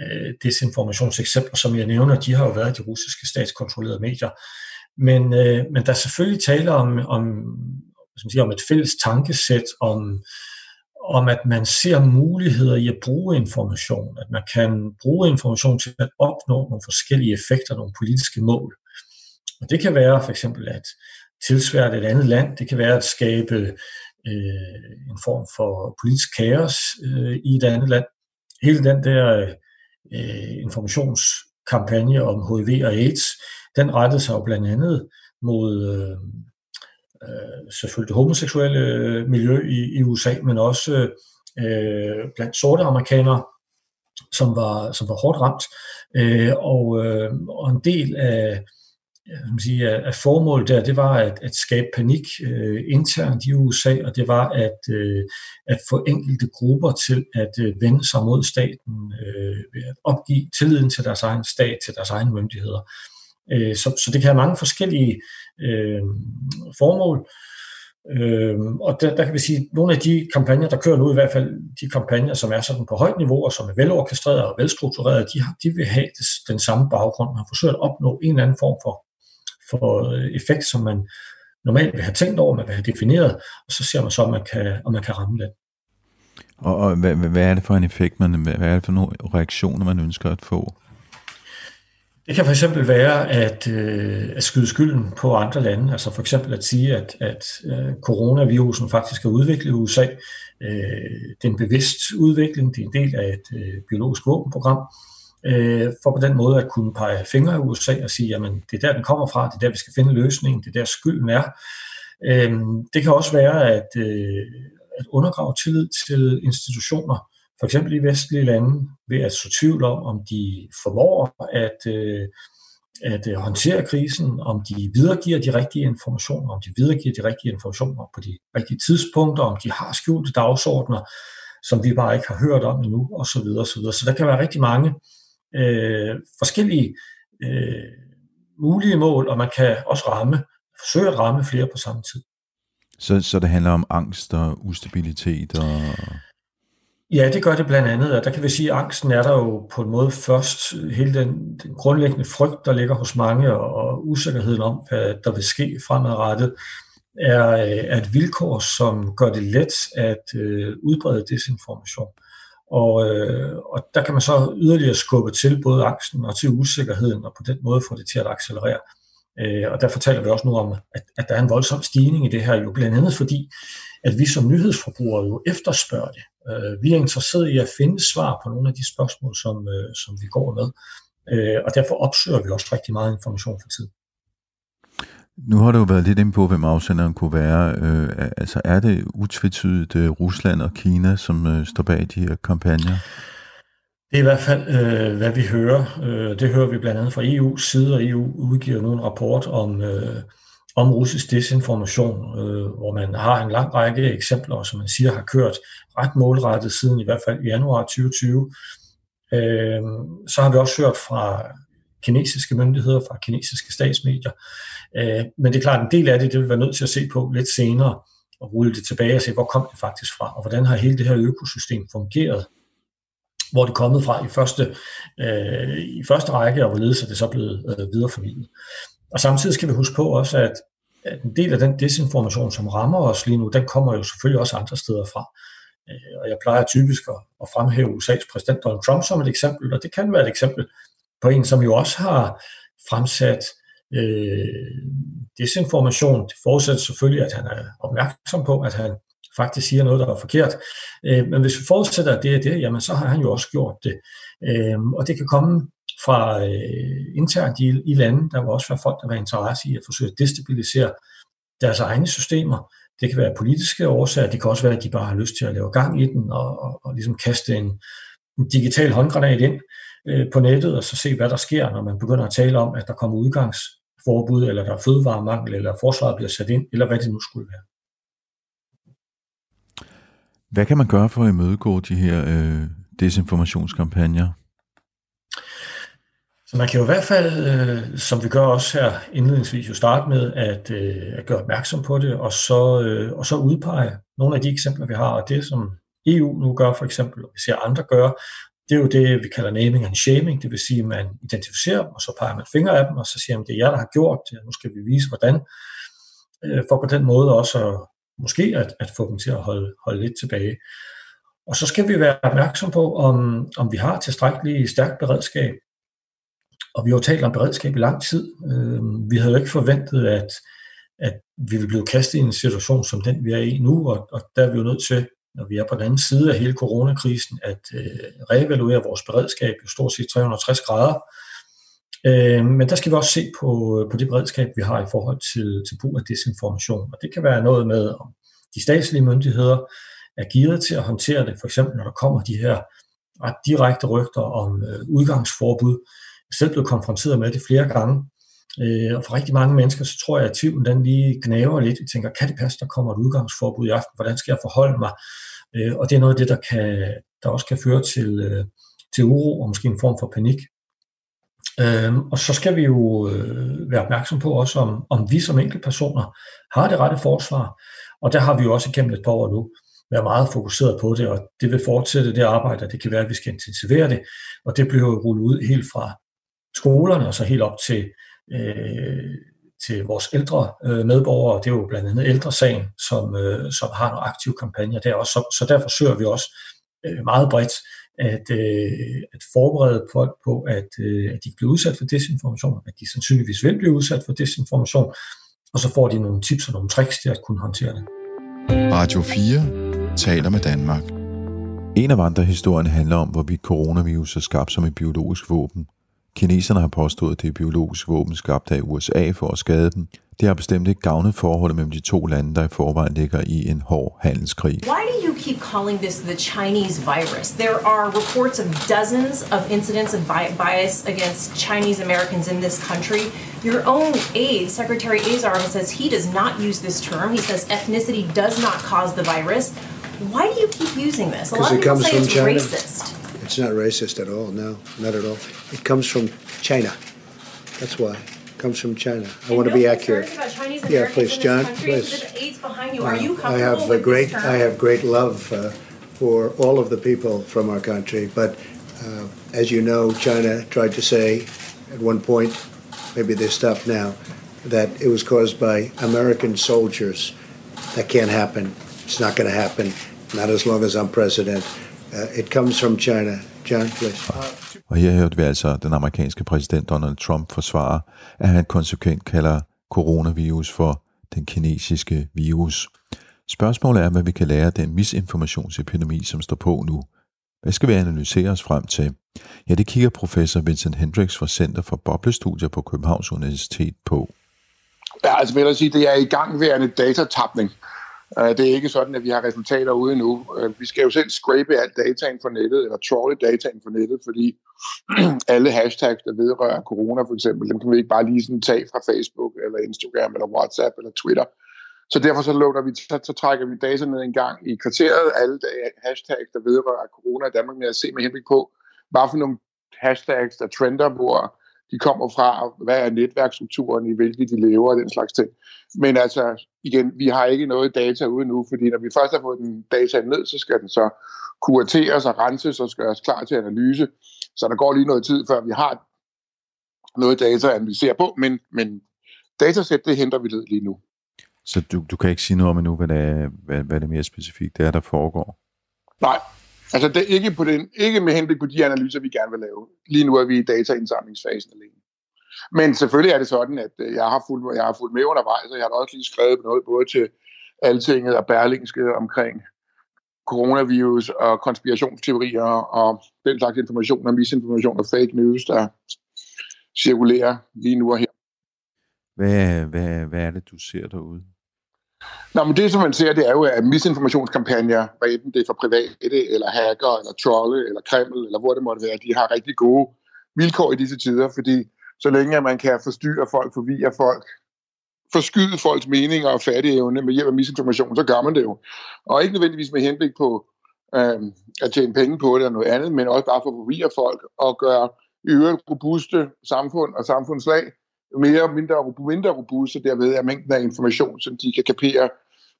[SPEAKER 8] øh, desinformationseksempler, som jeg nævner, de har jo været de russiske statskontrollerede medier. Men, øh, men der er selvfølgelig tale om, om, som siger, om et fælles tankesæt, om, om at man ser muligheder i at bruge information, at man kan bruge information til at opnå nogle forskellige effekter, nogle politiske mål. Og det kan være for eksempel at tilsvære et andet land, det kan være at skabe øh, en form for politisk kaos øh, i et andet land. Hele den der øh, informationskampagne om HIV og AIDS, den rettede sig jo blandt andet mod øh, øh, selvfølgelig det homoseksuelle øh, miljø i, i USA, men også øh, blandt sorte amerikanere, som var, som var hårdt ramt. Øh, og, øh, og en del af øh, man sige, af formålet der, det var at, at skabe panik øh, internt i USA, og det var at, øh, at få enkelte grupper til at øh, vende sig mod staten, øh, ved at opgive tilliden til deres egen stat, til deres egne myndigheder. Øh, Øh, så, så det kan have mange forskellige øh, formål. Øh, og der, der kan vi sige, at nogle af de kampagner, der kører nu, i hvert fald de kampagner, som er sådan på højt niveau, og som er velorkestreret og velstruktureret, de, har, de vil have den samme baggrund. Man forsøger at opnå en eller anden form for for øh, effekt, som man normalt vil have tænkt over, man vil have defineret, og så ser man så, om man kan, om man kan ramme den.
[SPEAKER 4] Og, og hvad, hvad er det for en effekt, man, hvad er det for nogle reaktioner, man ønsker at få?
[SPEAKER 8] Det kan for eksempel være at, øh, at skyde skylden på andre lande, altså for eksempel at sige, at, at øh, coronavirusen faktisk er udviklet i USA. Øh, det er en bevidst udvikling, det er en del af et øh, biologisk våbenprogram, øh, for på den måde at kunne pege fingre i USA og sige, jamen det er der, den kommer fra, det er der, vi skal finde løsningen, det er der, skylden er. Øh, det kan også være at, øh, at undergrave tillid til institutioner, for eksempel i vestlige lande, ved at så tvivl om, om de formår at, øh, at øh, håndtere krisen, om de videregiver de rigtige informationer, om de videregiver de rigtige informationer på de rigtige tidspunkter, om de har skjulte dagsordner, som vi bare ikke har hørt om endnu, osv. osv. Så der kan være rigtig mange øh, forskellige øh, mulige mål, og man kan også ramme, forsøge at ramme flere på samme tid.
[SPEAKER 4] Så, så det handler om angst og ustabilitet og...
[SPEAKER 8] Ja, det gør det blandt andet, og der kan vi sige, at angsten er der jo på en måde først, hele den, den grundlæggende frygt, der ligger hos mange, og, og usikkerheden om, hvad der vil ske fremadrettet, er, øh, er et vilkår, som gør det let at øh, udbrede desinformation. Og, øh, og der kan man så yderligere skubbe til både angsten og til usikkerheden, og på den måde få det til at accelerere. Øh, og der fortæller vi også nu om, at, at der er en voldsom stigning i det her, jo blandt andet fordi, at vi som nyhedsforbrugere jo efterspørger det. Øh, vi er interesseret i at finde svar på nogle af de spørgsmål, som, øh, som vi går med. Øh, og derfor opsøger vi også rigtig meget information for tiden.
[SPEAKER 4] Nu har du jo været lidt inde på, hvem afsenderen kunne være. Øh, altså er det utvetydigt øh, Rusland og Kina, som øh, står bag de her kampagner?
[SPEAKER 8] Det er i hvert fald, øh, hvad vi hører. Øh, det hører vi blandt andet fra EU's side, og EU udgiver nu en rapport om, øh, om russisk desinformation, øh, hvor man har en lang række eksempler, som man siger har kørt ret målrettet siden i hvert fald januar 2020. Øh, så har vi også hørt fra kinesiske myndigheder, fra kinesiske statsmedier. Øh, men det er klart, en del af det, det vil være nødt til at se på lidt senere, og rulle det tilbage og se, hvor kom det faktisk fra, og hvordan har hele det her økosystem fungeret, hvor det er kommet fra i første, øh, i første række, og hvorledes er det så blevet øh, videreformidlet. Og samtidig skal vi huske på også, at, at en del af den desinformation, som rammer os lige nu, den kommer jo selvfølgelig også andre steder fra. Øh, og jeg plejer typisk at, at fremhæve USA's præsident Donald Trump som et eksempel, og det kan være et eksempel på en, som jo også har fremsat øh, desinformation. Det forudsætter selvfølgelig, at han er opmærksom på, at han faktisk siger noget, der er forkert. Øh, men hvis vi forudsætter, at det er det, jamen så har han jo også gjort det. Øh, og det kan komme fra øh, internt i, i lande. Der vil også være folk, der har interesse i at forsøge at destabilisere deres egne systemer. Det kan være politiske årsager, det kan også være, at de bare har lyst til at lave gang i den og, og, og ligesom kaste en, en digital håndgranat ind øh, på nettet og så se, hvad der sker, når man begynder at tale om, at der kommer udgangsforbud, eller der er fødevaremangel, eller forsvaret bliver sat ind, eller hvad det nu skulle være.
[SPEAKER 4] Hvad kan man gøre for at imødegå de her øh, desinformationskampagner?
[SPEAKER 8] Så man kan jo i hvert fald, øh, som vi gør også her indledningsvis, jo starte med at, øh, at gøre opmærksom på det, og så, øh, og så udpege nogle af de eksempler, vi har, og det som EU nu gør for eksempel, og vi ser andre gøre, det er jo det, vi kalder naming and shaming, det vil sige, at man identificerer dem, og så peger man fingre af dem, og så siger man, det er jer, der har gjort det, nu skal vi vise, hvordan, øh, for på den måde også at, måske at, at få dem til at holde, holde lidt tilbage. Og så skal vi være opmærksom på, om, om vi har tilstrækkeligt stærkt beredskab og vi har jo talt om beredskab i lang tid. Øh, vi havde jo ikke forventet, at, at vi ville blive kastet i en situation som den, vi er i nu, og, og der er vi jo nødt til, når vi er på den anden side af hele coronakrisen, at øh, reevaluere vores beredskab jo stort set 360 grader. Øh, men der skal vi også se på, øh, på det beredskab, vi har i forhold til, til brug af desinformation. Og det kan være noget med, om de statslige myndigheder er gearet til at håndtere det, for eksempel når der kommer de her ret direkte rygter om øh, udgangsforbud, selv blevet konfronteret med det flere gange. Øh, og for rigtig mange mennesker, så tror jeg, at tvivlen den lige gnaver lidt. Jeg tænker, kan det passe, der kommer et udgangsforbud i aften? Hvordan skal jeg forholde mig? Øh, og det er noget af det, der, kan, der også kan føre til, øh, til uro og måske en form for panik. Øhm, og så skal vi jo øh, være opmærksom på også, om, om vi som enkeltpersoner har det rette forsvar. Og der har vi jo også igennem et par år nu været meget fokuseret på det, og det vil fortsætte det arbejde, og det kan være, at vi skal intensivere det. Og det bliver jo rullet ud helt fra skolerne og så helt op til, øh, til vores ældre øh, medborgere. Det er jo blandt andet ældresagen, som, øh, som har nogle aktive kampagner der også. Så, så derfor søger vi også øh, meget bredt at, øh, at forberede folk på, at, øh, at de bliver udsat for desinformation, at de sandsynligvis vil blive udsat for desinformation, og så får de nogle tips og nogle tricks til at kunne håndtere det.
[SPEAKER 1] Radio 4 taler med Danmark.
[SPEAKER 4] En af vandrehistorierne handler om, hvorvidt coronavirus er skabt som et biologisk våben. Kineserne har påstået, at det er biologisk våben skabt af USA for at skade dem. Det har bestemt ikke gavnet forholdet mellem de to lande, der i forvejen ligger i en hård handelskrig.
[SPEAKER 9] Why do you keep calling this the Chinese virus? There are reports of dozens of incidents of bias against Chinese Americans in this country. Your own aide, Secretary Azar, says he does not use this term. He says ethnicity does not cause the virus. Why do you keep using this? A lot of people say it's China. racist.
[SPEAKER 7] It's not racist at all. No, not at all. It comes from China. That's why. It comes from China. I want to be accurate.
[SPEAKER 9] yeah,
[SPEAKER 7] please, John. Please. I have a great. I have great love uh, for all of the people from our country, but uh, as you know, China tried to say at one point, maybe they stopped now, that it was caused by American soldiers. That can't happen. It's not going to happen. Not as long as I'm president. Uh, it comes from China. John, please.
[SPEAKER 4] Og her hørte vi altså den amerikanske præsident Donald Trump forsvare, at han konsekvent kalder coronavirus for den kinesiske virus. Spørgsmålet er, hvad vi kan lære af den misinformationsepidemi, som står på nu. Hvad skal vi analysere os frem til? Ja, det kigger professor Vincent Hendricks fra Center for Boblestudier på Københavns Universitet på.
[SPEAKER 10] Ja, altså vil jeg sige, det er i gangværende datatapning. Øh, det er ikke sådan, at vi har resultater ude nu. Øh, vi skal jo selv scrape alt dataen fra nettet, eller trawle dataen fra nettet, fordi alle hashtags, der vedrører corona for eksempel, dem kan vi ikke bare lige sådan tage fra Facebook, eller Instagram, eller WhatsApp, eller Twitter. Så derfor så, lukker vi, så, så trækker vi data ned en gang i kvarteret, alle hashtags, der vedrører corona i Danmark, med at se med henblik på, hvad for nogle hashtags, der trender, hvor de kommer fra, hvad er netværksstrukturen, i hvilke de lever, og den slags ting. Men altså, igen, vi har ikke noget data ude nu, fordi når vi først har fået den data ned, så skal den så kurateres og renses og skal klar til analyse. Så der går lige noget tid, før vi har noget data at analysere på, men, men datasæt, det henter vi lige nu.
[SPEAKER 4] Så du, du kan ikke sige noget om endnu, hvad det, er, hvad, hvad det mere specifikt det er, der foregår?
[SPEAKER 10] Nej, altså det er ikke, på den, ikke med henblik på de analyser, vi gerne vil lave. Lige nu er vi i dataindsamlingsfasen alene. Men selvfølgelig er det sådan, at øh, jeg har fulgt, jeg har fulgt med undervejs, og jeg har også lige skrevet noget både til Altinget og Berlingske omkring coronavirus og konspirationsteorier og den slags information og misinformation og fake news, der cirkulerer lige nu og her.
[SPEAKER 4] Hvad, hvad, hvad er det, du ser derude?
[SPEAKER 10] Nå, men det, som man ser, det er jo, at misinformationskampagner, hvad enten det er for private, eller hacker, eller trolle, eller Kreml, eller hvor det måtte være, de har rigtig gode vilkår i disse tider, fordi så længe at man kan forstyrre folk, forvirre folk, forskyde folks meninger og fattigevne med hjælp af misinformation, så gør man det jo. Og ikke nødvendigvis med henblik på øh, at tjene penge på det eller noget andet, men også bare for at forvirre folk og gøre i øvrigt robuste samfund og samfundslag mere mindre, mindre robuste, derved er mængden af information, som de kan kapere,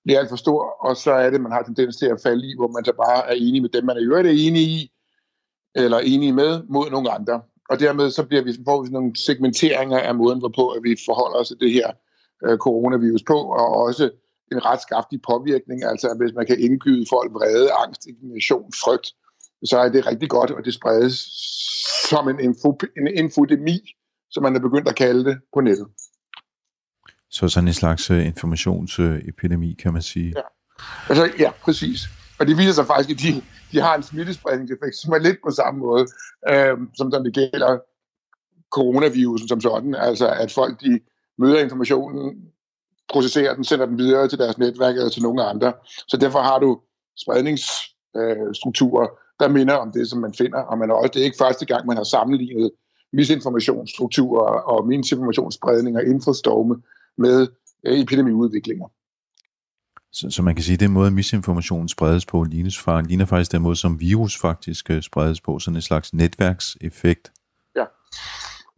[SPEAKER 10] bliver alt for stor, og så er det, man har tendens til at falde i, hvor man så bare er enig med dem, man er i øvrigt er enig i, eller enig med, mod nogle andre. Og dermed så bliver vi, får vi nogle segmenteringer af måden, hvorpå at vi forholder os til det her øh, coronavirus på, og også en ret skaftig påvirkning, altså hvis man kan indgyde folk vrede, angst, indignation, frygt, så er det rigtig godt, og det spredes som en, info, en infodemi, som man er begyndt at kalde det på nettet.
[SPEAKER 4] Så sådan en slags uh, informationsepidemi, kan man sige.
[SPEAKER 10] Ja. Altså, ja, præcis. Og det viser sig faktisk, at de, de har en smittespredningseffekt, som er lidt på samme måde, øh, som når det gælder coronavirusen som sådan. Altså, at folk de møder informationen, processerer den, sender den videre til deres netværk eller til nogle andre. Så derfor har du spredningsstrukturer, øh, der minder om det, som man finder. Og man er også, det er ikke første gang, man har sammenlignet misinformationsstrukturer og misinformationsspredning og infostorme med øh, epidemiudviklinger.
[SPEAKER 4] Så, så man kan sige, at den måde, misinformation spredes på, ligner, ligner faktisk den måde, som virus faktisk øh, spredes på, sådan en slags netværkseffekt.
[SPEAKER 10] Ja,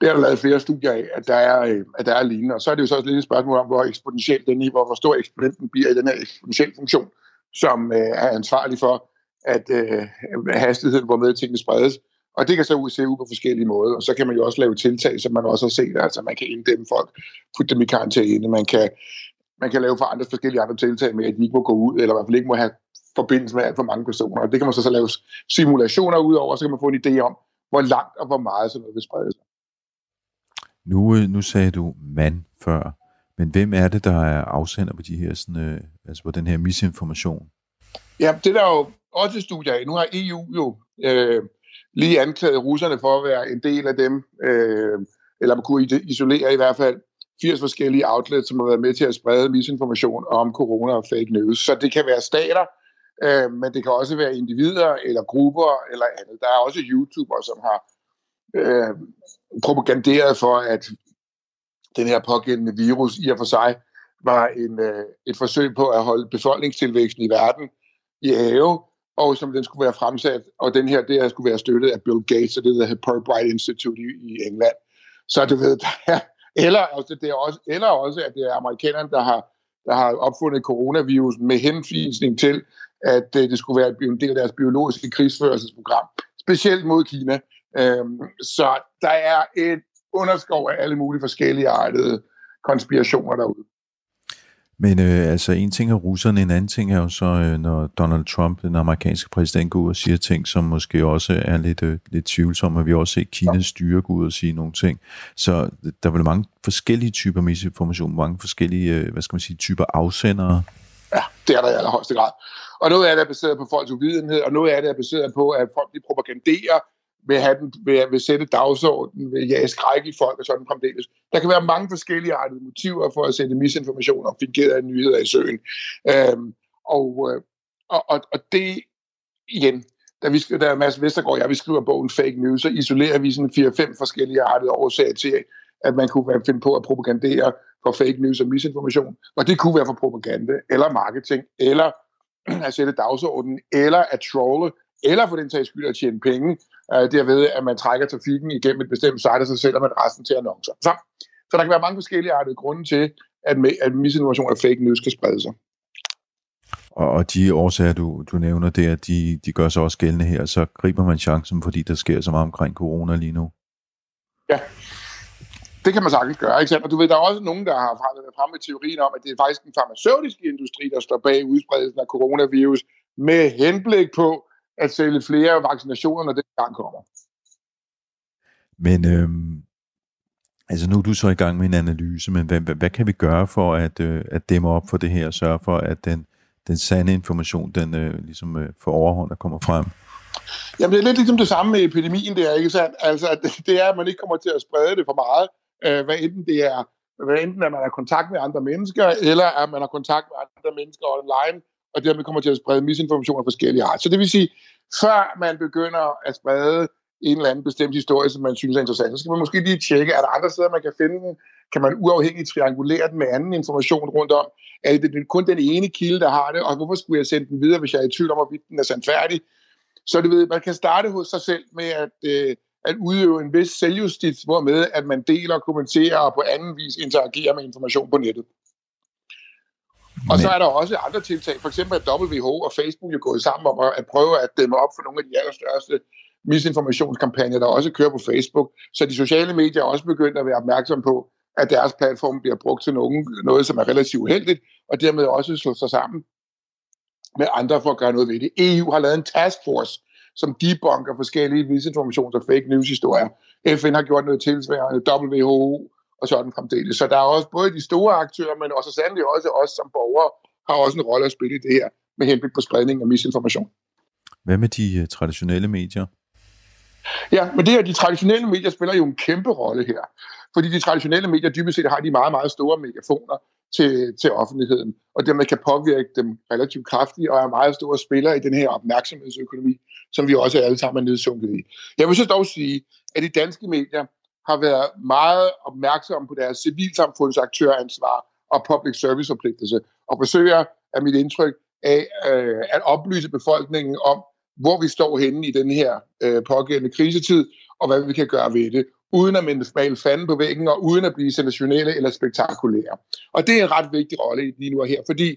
[SPEAKER 10] det er der lavet flere studier af, at der er, øh, at der er lignende. Og så er det jo så også lidt et spørgsmål om, hvor eksponentielt den i, hvor stor eksponenten bliver i den her eksponentielle funktion, som øh, er ansvarlig for, at øh, hastigheden, hvor med tingene spredes, og det kan så se ud på forskellige måder, og så kan man jo også lave tiltag, som man også har set, altså man kan inddæmme folk, putte dem i karantæne, man kan, man kan lave for andre forskellige andre tiltag med, at de ikke må gå ud, eller i hvert fald ikke må have forbindelse med alt for mange personer. Og det kan man så, så lave simulationer ud over, så kan man få en idé om, hvor langt og hvor meget sådan noget vil sprede sig.
[SPEAKER 4] Nu, øh, nu sagde du mand før, men hvem er det, der er afsender på de her, sådan, øh, altså på den her misinformation?
[SPEAKER 10] Ja, det er der jo også studier af. Nu har EU jo øh, lige anklaget russerne for at være en del af dem, øh, eller man kunne isolere i hvert fald 80 forskellige outlets, som har været med til at sprede misinformation om corona og fake news. Så det kan være stater, øh, men det kan også være individer eller grupper eller andet. Der er også YouTubere, som har øh, propaganderet for, at den her pågældende virus i og for sig var en, øh, et forsøg på at holde befolkningstilvæksten i verden i have, og som den skulle være fremsat, og den her, det her skulle være støttet af Bill Gates og det der Bright Institute i, i England. Så du ved, der er, eller, altså, det er også, eller også, at det er amerikanerne, der har, der har opfundet coronavirusen med henvisning til, at uh, det skulle være en del af deres biologiske krigsførelsesprogram, specielt mod Kina. Øhm, så der er et underskov af alle mulige forskellige artede konspirationer derude.
[SPEAKER 4] Men øh, altså en ting er russerne, en anden ting er jo så, øh, når Donald Trump, den amerikanske præsident, går ud og siger ting, som måske også er lidt, øh, lidt tvivlsomme, og vi har også set Kinas styre gå ud og sige nogle ting. Så der er vel mange forskellige typer misinformation, mange forskellige, øh, hvad skal man sige, typer afsendere.
[SPEAKER 10] Ja, det er der i allerhøjeste grad. Og noget af det er baseret på folks uvidenhed, og noget af det er baseret på, at folk de propaganderer vil, have den, vil, vil sætte dagsordenen, vil jage skræk i folk og sådan fremdeles. Der kan være mange forskellige artede motiver for at sætte misinformation og fingerede nyheder i søen. Øhm, og, øh, og, og, og det igen, da, vi, da Mads Vestergaard og jeg vi skriver bogen Fake News, så isolerer vi sådan fire-fem forskellige artede årsager til, at man kunne finde på at propagandere for fake news og misinformation. Og det kunne være for propaganda, eller marketing, eller at sætte dagsordenen, eller at trolle, eller for den sags skyld at tjene penge, øh, derved at man trækker trafikken igennem et bestemt site, og så sælger man resten til annoncer. Så, så der kan være mange forskellige artede grunde til, at, at misinformation og fake news kan sprede sig.
[SPEAKER 4] Og, og de årsager, du, du nævner der, de, de gør sig også gældende her, så griber man chancen, fordi der sker så meget omkring corona lige nu.
[SPEAKER 10] Ja, det kan man sagtens gøre. Ikke? Og du ved, der er også nogen, der har frem med teorien om, at det er faktisk den farmaceutiske industri, der står bag udspredelsen af coronavirus, med henblik på at sælge flere vaccinationer, når det gang kommer.
[SPEAKER 4] Men øhm, Altså nu er du så i gang med en analyse, men hvad, hvad, hvad kan vi gøre for at, øh, at dæmme op for det her og sørge for, at den, den sande information, den øh, ligesom øh, får overhånd og kommer frem?
[SPEAKER 10] Jamen det er lidt ligesom det samme med epidemien der, ikke sandt? Altså det er, at man ikke kommer til at sprede det for meget, øh, hvad enten det er, hvad enten at man har kontakt med andre mennesker, eller at man har kontakt med andre mennesker online, og dermed kommer til at sprede misinformation af forskellige art. Så det vil sige, før man begynder at sprede en eller anden bestemt historie, som man synes er interessant, så skal man måske lige tjekke, er der andre steder, man kan finde den? Kan man uafhængigt triangulere den med anden information rundt om? Er det kun den ene kilde, der har det? Og hvorfor skulle jeg sende den videre, hvis jeg er i tvivl om, hvorvidt den er sandfærdig? Så du ved, man kan starte hos sig selv med at, øh, at udøve en vis selvjustits, hvormed at man deler, kommenterer og på anden vis interagerer med information på nettet. Men... Og så er der også andre tiltag. For eksempel at WHO og Facebook er gået sammen om at prøve at dæmme op for nogle af de allerstørste misinformationskampagner, der også kører på Facebook. Så de sociale medier er også begyndt at være opmærksom på, at deres platform bliver brugt til nogen, noget, som er relativt uheldigt, og dermed også slå sig sammen med andre for at gøre noget ved det. EU har lavet en taskforce, som debunker forskellige misinformations- og fake news-historier. FN har gjort noget tilsvarende, WHO og sådan fremdeles. Så der er også både de store aktører, men også sandelig også os som borgere, har også en rolle at spille i det her med henblik på spredning af misinformation.
[SPEAKER 4] Hvad med de uh, traditionelle medier?
[SPEAKER 10] Ja, men det her, de traditionelle medier spiller jo en kæmpe rolle her. Fordi de traditionelle medier dybest set har de meget, meget store megafoner til, til offentligheden, og dermed kan påvirke dem relativt kraftigt, og er meget store spillere i den her opmærksomhedsøkonomi, som vi også alle sammen er nedsunket i. Jeg vil så dog sige, at de danske medier har været meget opmærksomme på deres civilsamfundsaktøransvar og public service forpligtelse, og forsøger, af mit indtryk, af øh, at oplyse befolkningen om, hvor vi står henne i den her øh, pågældende krisetid, og hvad vi kan gøre ved det, uden at male fanden på væggen, og uden at blive sensationelle eller spektakulære. Og det er en ret vigtig rolle lige nu og her, fordi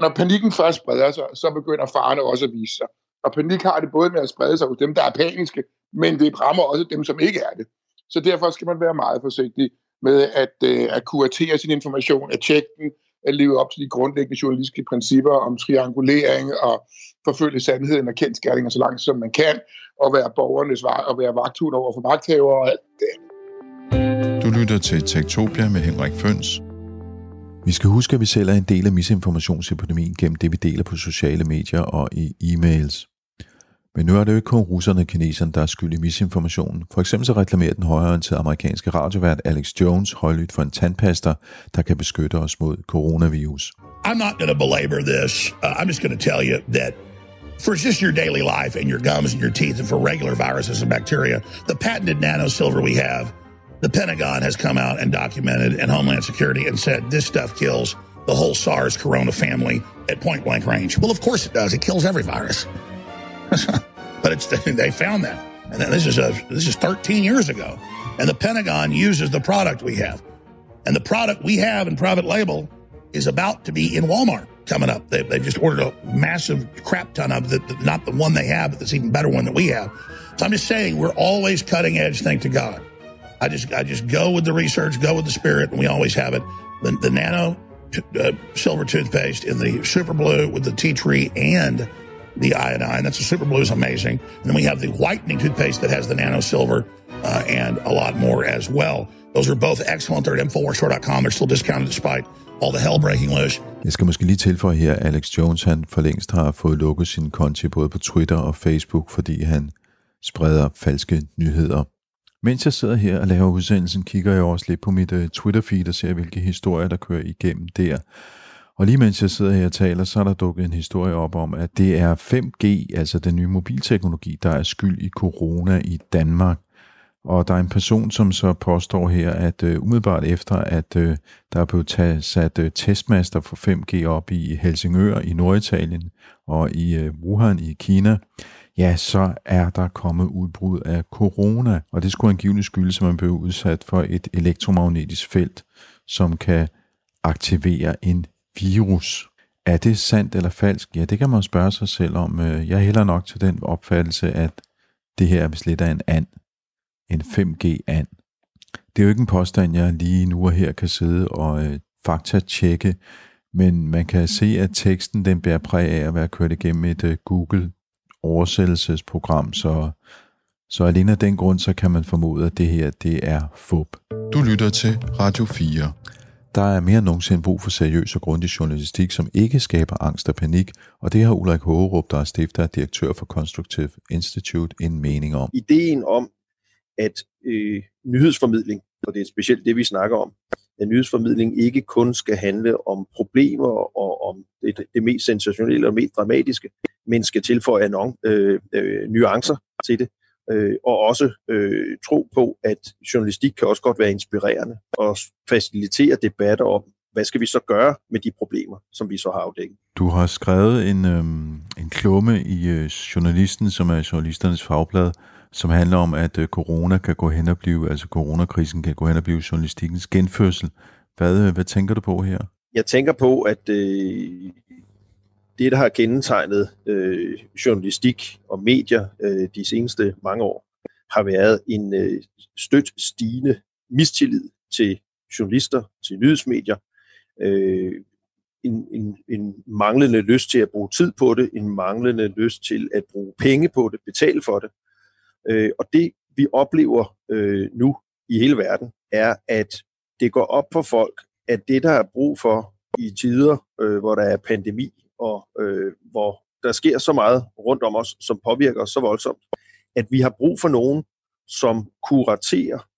[SPEAKER 10] når panikken først spreder sig, så begynder farerne også at vise sig. Og panik har det både med at sprede sig hos dem, der er paniske, men det rammer også dem, som ikke er det. Så derfor skal man være meget forsigtig med at, øh, at kuratere sin information, at tjekke den, at leve op til de grundlæggende journalistiske principper om triangulering og forfølge sandheden og kendskærninger så langt som man kan, og være borgernes var og være vagthund over for magthavere og alt det.
[SPEAKER 1] Du lytter til Tektopia med Henrik Føns.
[SPEAKER 4] Vi skal huske, at vi selv er en del af misinformationsepidemien gennem det, vi deler på sociale medier og i e-mails. Men nu er det jo ikke kun russerne og kineserne, der er skyld i misinformationen. For eksempel så reklamerer den højreorienterede amerikanske radiovært Alex Jones højlydt for en tandpasta, der kan beskytte os mod coronavirus.
[SPEAKER 11] I'm not going to belabor this. Uh, I'm just going to tell you that for just your daily life and your gums and your teeth and for regular viruses and bacteria, the patented nano silver we have, the Pentagon has come out and documented and Homeland Security and said this stuff kills the whole SARS corona family at point blank range. Well, of course it does. It kills every virus. but it's they found that, and this is a this is 13 years ago, and the Pentagon uses the product we have, and the product we have in private label is about to be in Walmart coming up. They, they just ordered a massive crap ton of the, not the one they have, but this even better one that we have. So I'm just saying we're always cutting edge. Thank to God. I just I just go with the research, go with the spirit, and we always have it. The, the nano uh, silver toothpaste in the super blue with the tea tree and the iodine. That's the super blue is amazing. And then we have the whitening toothpaste that has the nano silver uh, and a lot more as well. Those are both excellent. They're at InfoWarsStore.com. They're still discounted despite all the hell breaking loose.
[SPEAKER 4] Jeg skal måske lige tilføje her, at Alex Jones han for længst har fået lukket sin konti både på Twitter og Facebook, fordi han spreder falske nyheder. Mens jeg sidder her og laver udsendelsen, kigger jeg også lidt på mit uh, Twitter-feed og ser, hvilke historier, der kører igennem der. Og lige mens jeg sidder her og taler, så er der dukket en historie op om, at det er 5G, altså den nye mobilteknologi, der er skyld i corona i Danmark. Og der er en person, som så påstår her, at øh, umiddelbart efter, at øh, der er blevet taget, sat øh, testmaster for 5G op i Helsingør i Norditalien og i øh, Wuhan i Kina, ja, så er der kommet udbrud af corona. Og det skulle angiveligt skyldes, at man blev udsat for et elektromagnetisk felt, som kan aktivere en virus. Er det sandt eller falsk? Ja, det kan man spørge sig selv om. Øh, jeg hælder nok til den opfattelse, at det her er lidt af en and en 5G-and. Det er jo ikke en påstand, jeg lige nu og her kan sidde og øh, fakta-tjekke, men man kan se, at teksten den bærer præg af at være kørt igennem et øh, Google oversættelsesprogram, så, så alene af den grund, så kan man formode, at det her det er fup.
[SPEAKER 1] Du lytter til Radio 4.
[SPEAKER 4] Der er mere end nogensinde brug for seriøs og grundig journalistik, som ikke skaber angst og panik, og det har Ulrik Hågerup, der er stifter og direktør for Constructive Institute, en mening om.
[SPEAKER 12] Ideen om, at øh, nyhedsformidling, og det er specielt det, vi snakker om, at nyhedsformidling ikke kun skal handle om problemer og om det, det mest sensationelle og mest dramatiske, men skal tilføje anon, øh, øh, nuancer til det, øh, og også øh, tro på, at journalistik kan også godt være inspirerende og facilitere debatter om, hvad skal vi så gøre med de problemer, som vi så har afdækket.
[SPEAKER 4] Du har skrevet en, øh, en klumme i øh, Journalisten, som er journalisternes fagblad, som handler om, at øh, corona kan gå hen og blive, altså coronakrisen kan gå hen og blive journalistikkens genfødsel. Hvad, øh, hvad tænker du på her?
[SPEAKER 12] Jeg tænker på, at øh, det, der har kendetegnet øh, journalistik og medier øh, de seneste mange år, har været en øh, stødt stigende mistillid til journalister, til nyhedsmedier, øh, en, en, en manglende lyst til at bruge tid på det, en manglende lyst til at bruge penge på det, betale for det. Øh, og det, vi oplever øh, nu i hele verden, er, at det går op for folk, at det, der er brug for i tider, øh, hvor der er pandemi, og øh, hvor der sker så meget rundt om os, som påvirker os så voldsomt, at vi har brug for nogen, som kuraterer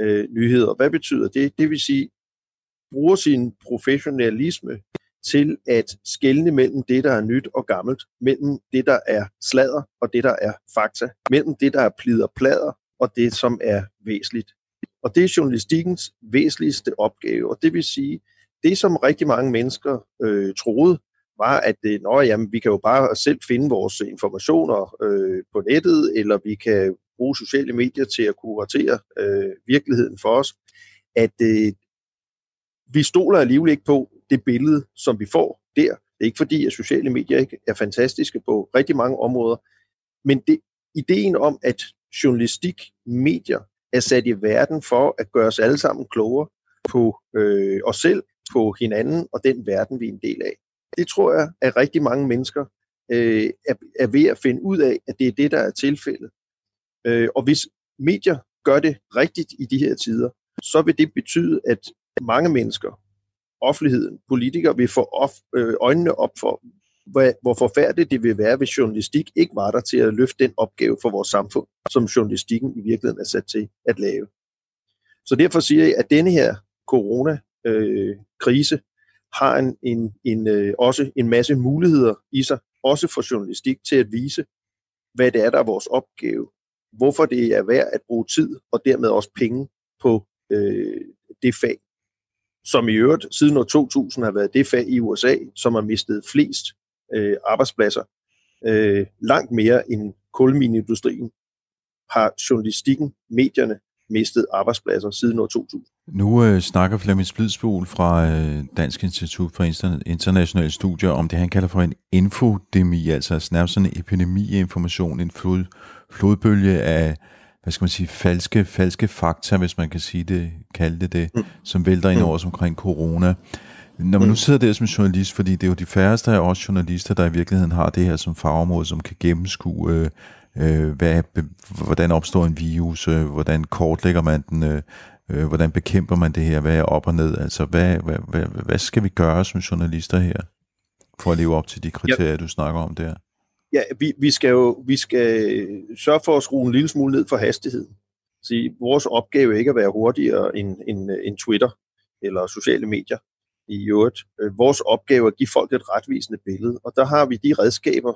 [SPEAKER 12] øh, nyheder. Hvad betyder det? Det vil sige, bruger sin professionalisme til at skelne mellem det, der er nyt og gammelt, mellem det, der er sladder og det, der er fakta, mellem det, der er plider plader og det, som er væsentligt. Og det er journalistikkens væsentligste opgave, og det vil sige, det som rigtig mange mennesker øh, troede, var, at det, nå, jamen, vi kan jo bare selv finde vores informationer øh, på nettet, eller vi kan bruge sociale medier til at kuratere øh, virkeligheden for os, at øh, vi stoler alligevel ikke på det billede, som vi får der. Det er ikke fordi, at sociale medier ikke er fantastiske på rigtig mange områder, men det, ideen om, at journalistik, medier, er sat i verden for at gøre os alle sammen klogere på øh, os selv, på hinanden og den verden, vi er en del af. Det tror jeg, at rigtig mange mennesker øh, er, er ved at finde ud af, at det er det, der er tilfældet. Øh, og hvis medier gør det rigtigt i de her tider, så vil det betyde, at mange mennesker, offentligheden, politikere, vil få op, øh, øjnene op for, hvad, hvor forfærdeligt det vil være, hvis journalistik ikke var der til at løfte den opgave for vores samfund, som journalistikken i virkeligheden er sat til at lave. Så derfor siger jeg, at denne her corona-krise øh, har en, en, en, øh, også en masse muligheder i sig, også for journalistik, til at vise, hvad det er, der er vores opgave. Hvorfor det er værd at bruge tid, og dermed også penge på øh, det fag, som i øvrigt siden år 2000 har været det fag i USA, som har mistet flest øh, arbejdspladser. Øh, langt mere end kulmineindustrien har journalistikken, medierne, mistet arbejdspladser siden år 2000.
[SPEAKER 4] Nu øh, snakker Flemming Splidsbol fra øh, Dansk Institut for Internationale Studier om det, han kalder for en infodemi, altså nærmest sådan en epidemi af information, en flod, flodbølge af, hvad skal man sige, falske, falske fakta, hvis man kan sige det, kalde det det, mm. som vælter ind mm. over os omkring corona. Når man nu mm. sidder der som journalist, fordi det er jo de færreste af os journalister, der i virkeligheden har det her som fagområde, som kan gennemskue øh, øh, hvad, hvordan opstår en virus, øh, hvordan kortlægger man den, øh, øh, hvordan bekæmper man det her, hvad er op og ned, altså hvad, hvad, hvad, hvad skal vi gøre som journalister her, for at leve op til de kriterier, ja. du snakker om der?
[SPEAKER 12] Ja, vi, vi skal jo vi skal sørge for at skrue en lille smule ned for hastigheden. Så vores opgave er ikke at være hurtigere end, end, end Twitter eller sociale medier i øvrigt. Øh, vores opgave er at give folk et retvisende billede, og der har vi de redskaber,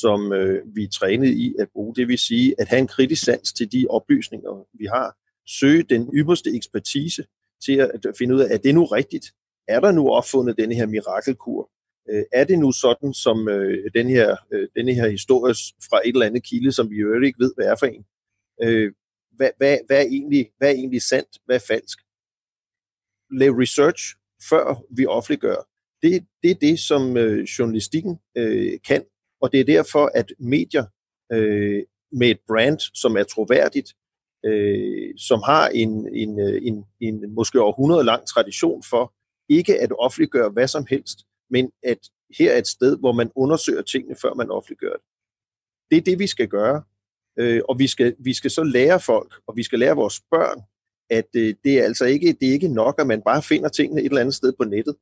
[SPEAKER 12] som øh, vi er trænet i at bruge. Det vil sige at have en kritisk sans til de oplysninger, vi har. Søge den ypperste ekspertise til at, finde ud af, er det nu rigtigt? Er der nu opfundet denne her mirakelkur? Øh, er det nu sådan, som øh, den, her, øh, denne her historie fra et eller andet kilde, som vi jo ikke ved, hvad er for en? Øh, hvad, hvad, hvad, er egentlig, hvad er egentlig sandt? Hvad er falsk? Lav research, før vi offentliggør. Det, det er det, som øh, journalistikken øh, kan og det er derfor, at medier øh, med et brand, som er troværdigt, øh, som har en, en, øh, en, en måske århundrede lang tradition for ikke at offentliggøre hvad som helst, men at her er et sted, hvor man undersøger tingene, før man offentliggør det. Det er det, vi skal gøre. Øh, og vi skal, vi skal så lære folk, og vi skal lære vores børn, at øh, det er altså ikke, det er ikke nok, at man bare finder tingene et eller andet sted på nettet.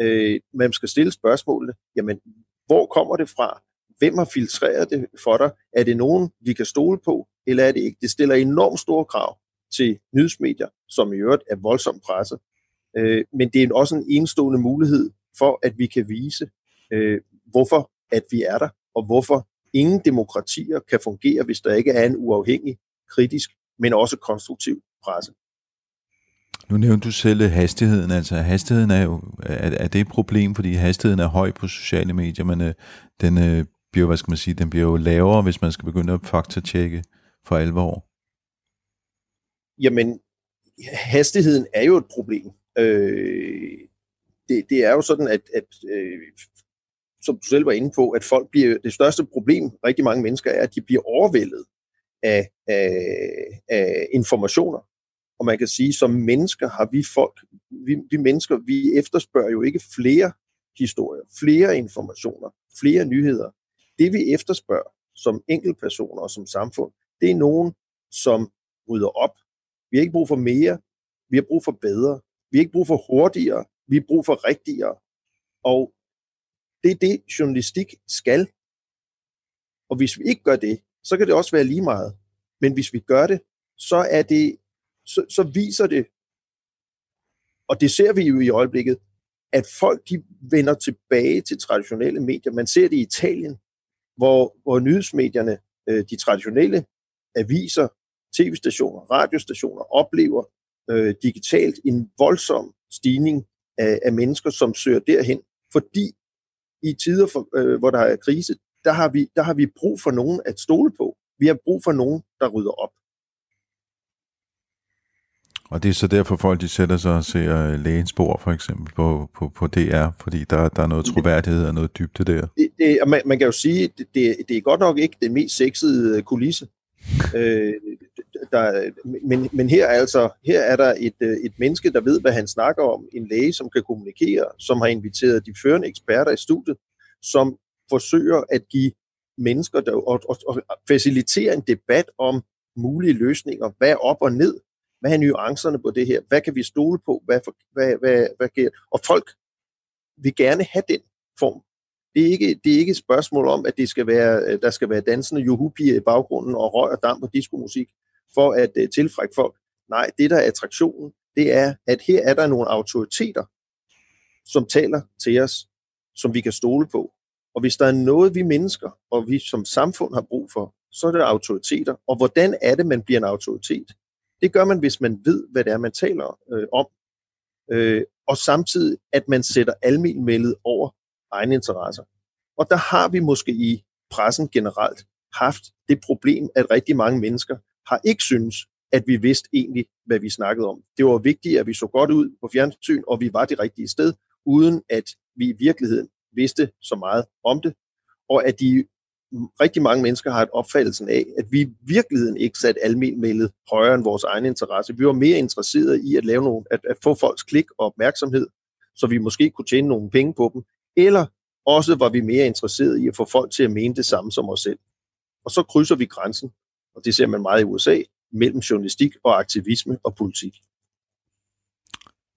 [SPEAKER 12] Øh, man skal stille spørgsmålene, jamen, hvor kommer det fra? Hvem har filtreret det for dig? Er det nogen, vi kan stole på, eller er det ikke? Det stiller enormt store krav til nyhedsmedier, som i øvrigt er voldsomt presset. Øh, men det er også en enestående mulighed for, at vi kan vise, øh, hvorfor at vi er der, og hvorfor ingen demokratier kan fungere, hvis der ikke er en uafhængig, kritisk, men også konstruktiv presse.
[SPEAKER 4] Nu nævnte du selv hastigheden, altså hastigheden er jo, er, er det et problem, fordi hastigheden er høj på sociale medier, men øh, den øh, bliver, hvad skal man sige, den bliver jo lavere, hvis man skal begynde at faktatjekke for alvor.
[SPEAKER 12] Jamen, hastigheden er jo et problem. Øh, det, det er jo sådan, at, at øh, som du selv var inde på, at folk bliver, det største problem, rigtig mange mennesker, er, at de bliver overvældet af, af, af informationer. Og man kan sige, som mennesker har vi folk, vi, vi mennesker, vi efterspørger jo ikke flere historier, flere informationer, flere nyheder. Det vi efterspørger som enkeltpersoner og som samfund, det er nogen, som rydder op. Vi har ikke brug for mere, vi har brug for bedre. Vi har ikke brug for hurtigere, vi har brug for rigtigere. Og det er det, journalistik skal. Og hvis vi ikke gør det, så kan det også være lige meget. Men hvis vi gør det, så er det, så, så viser det, og det ser vi jo i øjeblikket, at folk de vender tilbage til traditionelle medier. Man ser det i Italien, hvor, hvor nyhedsmedierne, øh, de traditionelle aviser, tv-stationer, radiostationer, oplever øh, digitalt en voldsom stigning af, af mennesker, som søger derhen, fordi i tider, for, øh, hvor der er krise, der har, vi, der har vi brug for nogen at stole på. Vi har brug for nogen, der rydder op.
[SPEAKER 4] Og det er så derfor folk, de sætter sig og ser øh, lægens spor, for eksempel, på, på, på DR, fordi der, der er noget troværdighed og noget dybde der.
[SPEAKER 12] Det, det, man, man kan jo sige, det, det, det er godt nok ikke det mest sexede øh, kulisse. øh, der, men, men her, er altså, her er der et, øh, et menneske, der ved, hvad han snakker om. En læge, som kan kommunikere, som har inviteret de førende eksperter i studiet, som forsøger at give mennesker der, og, og, og facilitere en debat om mulige løsninger. Hvad er op og ned? Hvad er nuancerne på det her? Hvad kan vi stole på? Hvad, hvad, hvad, hvad hvad Og folk vil gerne have den form det er, ikke, det er ikke et spørgsmål om, at det skal være, øh, der skal være dansende juhupier i baggrunden og røg og damp og diskomusik for at uh, tilfrække folk. Nej, det der er attraktionen, det er, at her er der nogle autoriteter, som taler til os, som vi kan stole på. Og hvis der er noget, vi mennesker og vi som samfund har brug for, så er det autoriteter. Og hvordan er det, man bliver en autoritet? Det gør man, hvis man ved, hvad det er, man taler øh, om. Øh, og samtidig, at man sætter almenvældet over egne interesser. Og der har vi måske i pressen generelt haft det problem, at rigtig mange mennesker har ikke synes, at vi vidste egentlig, hvad vi snakkede om. Det var vigtigt, at vi så godt ud på fjernsyn, og vi var det rigtige sted, uden at vi i virkeligheden vidste så meget om det, og at de rigtig mange mennesker har et opfattelsen af, at vi i virkeligheden ikke satte almenmældet højere end vores egen interesse. Vi var mere interesserede i at lave nogle, at, at få folks klik og opmærksomhed, så vi måske kunne tjene nogle penge på dem, eller også var vi mere interesserede i at få folk til at mene det samme som os selv. Og så krydser vi grænsen, og det ser man meget i USA, mellem journalistik og aktivisme og politik.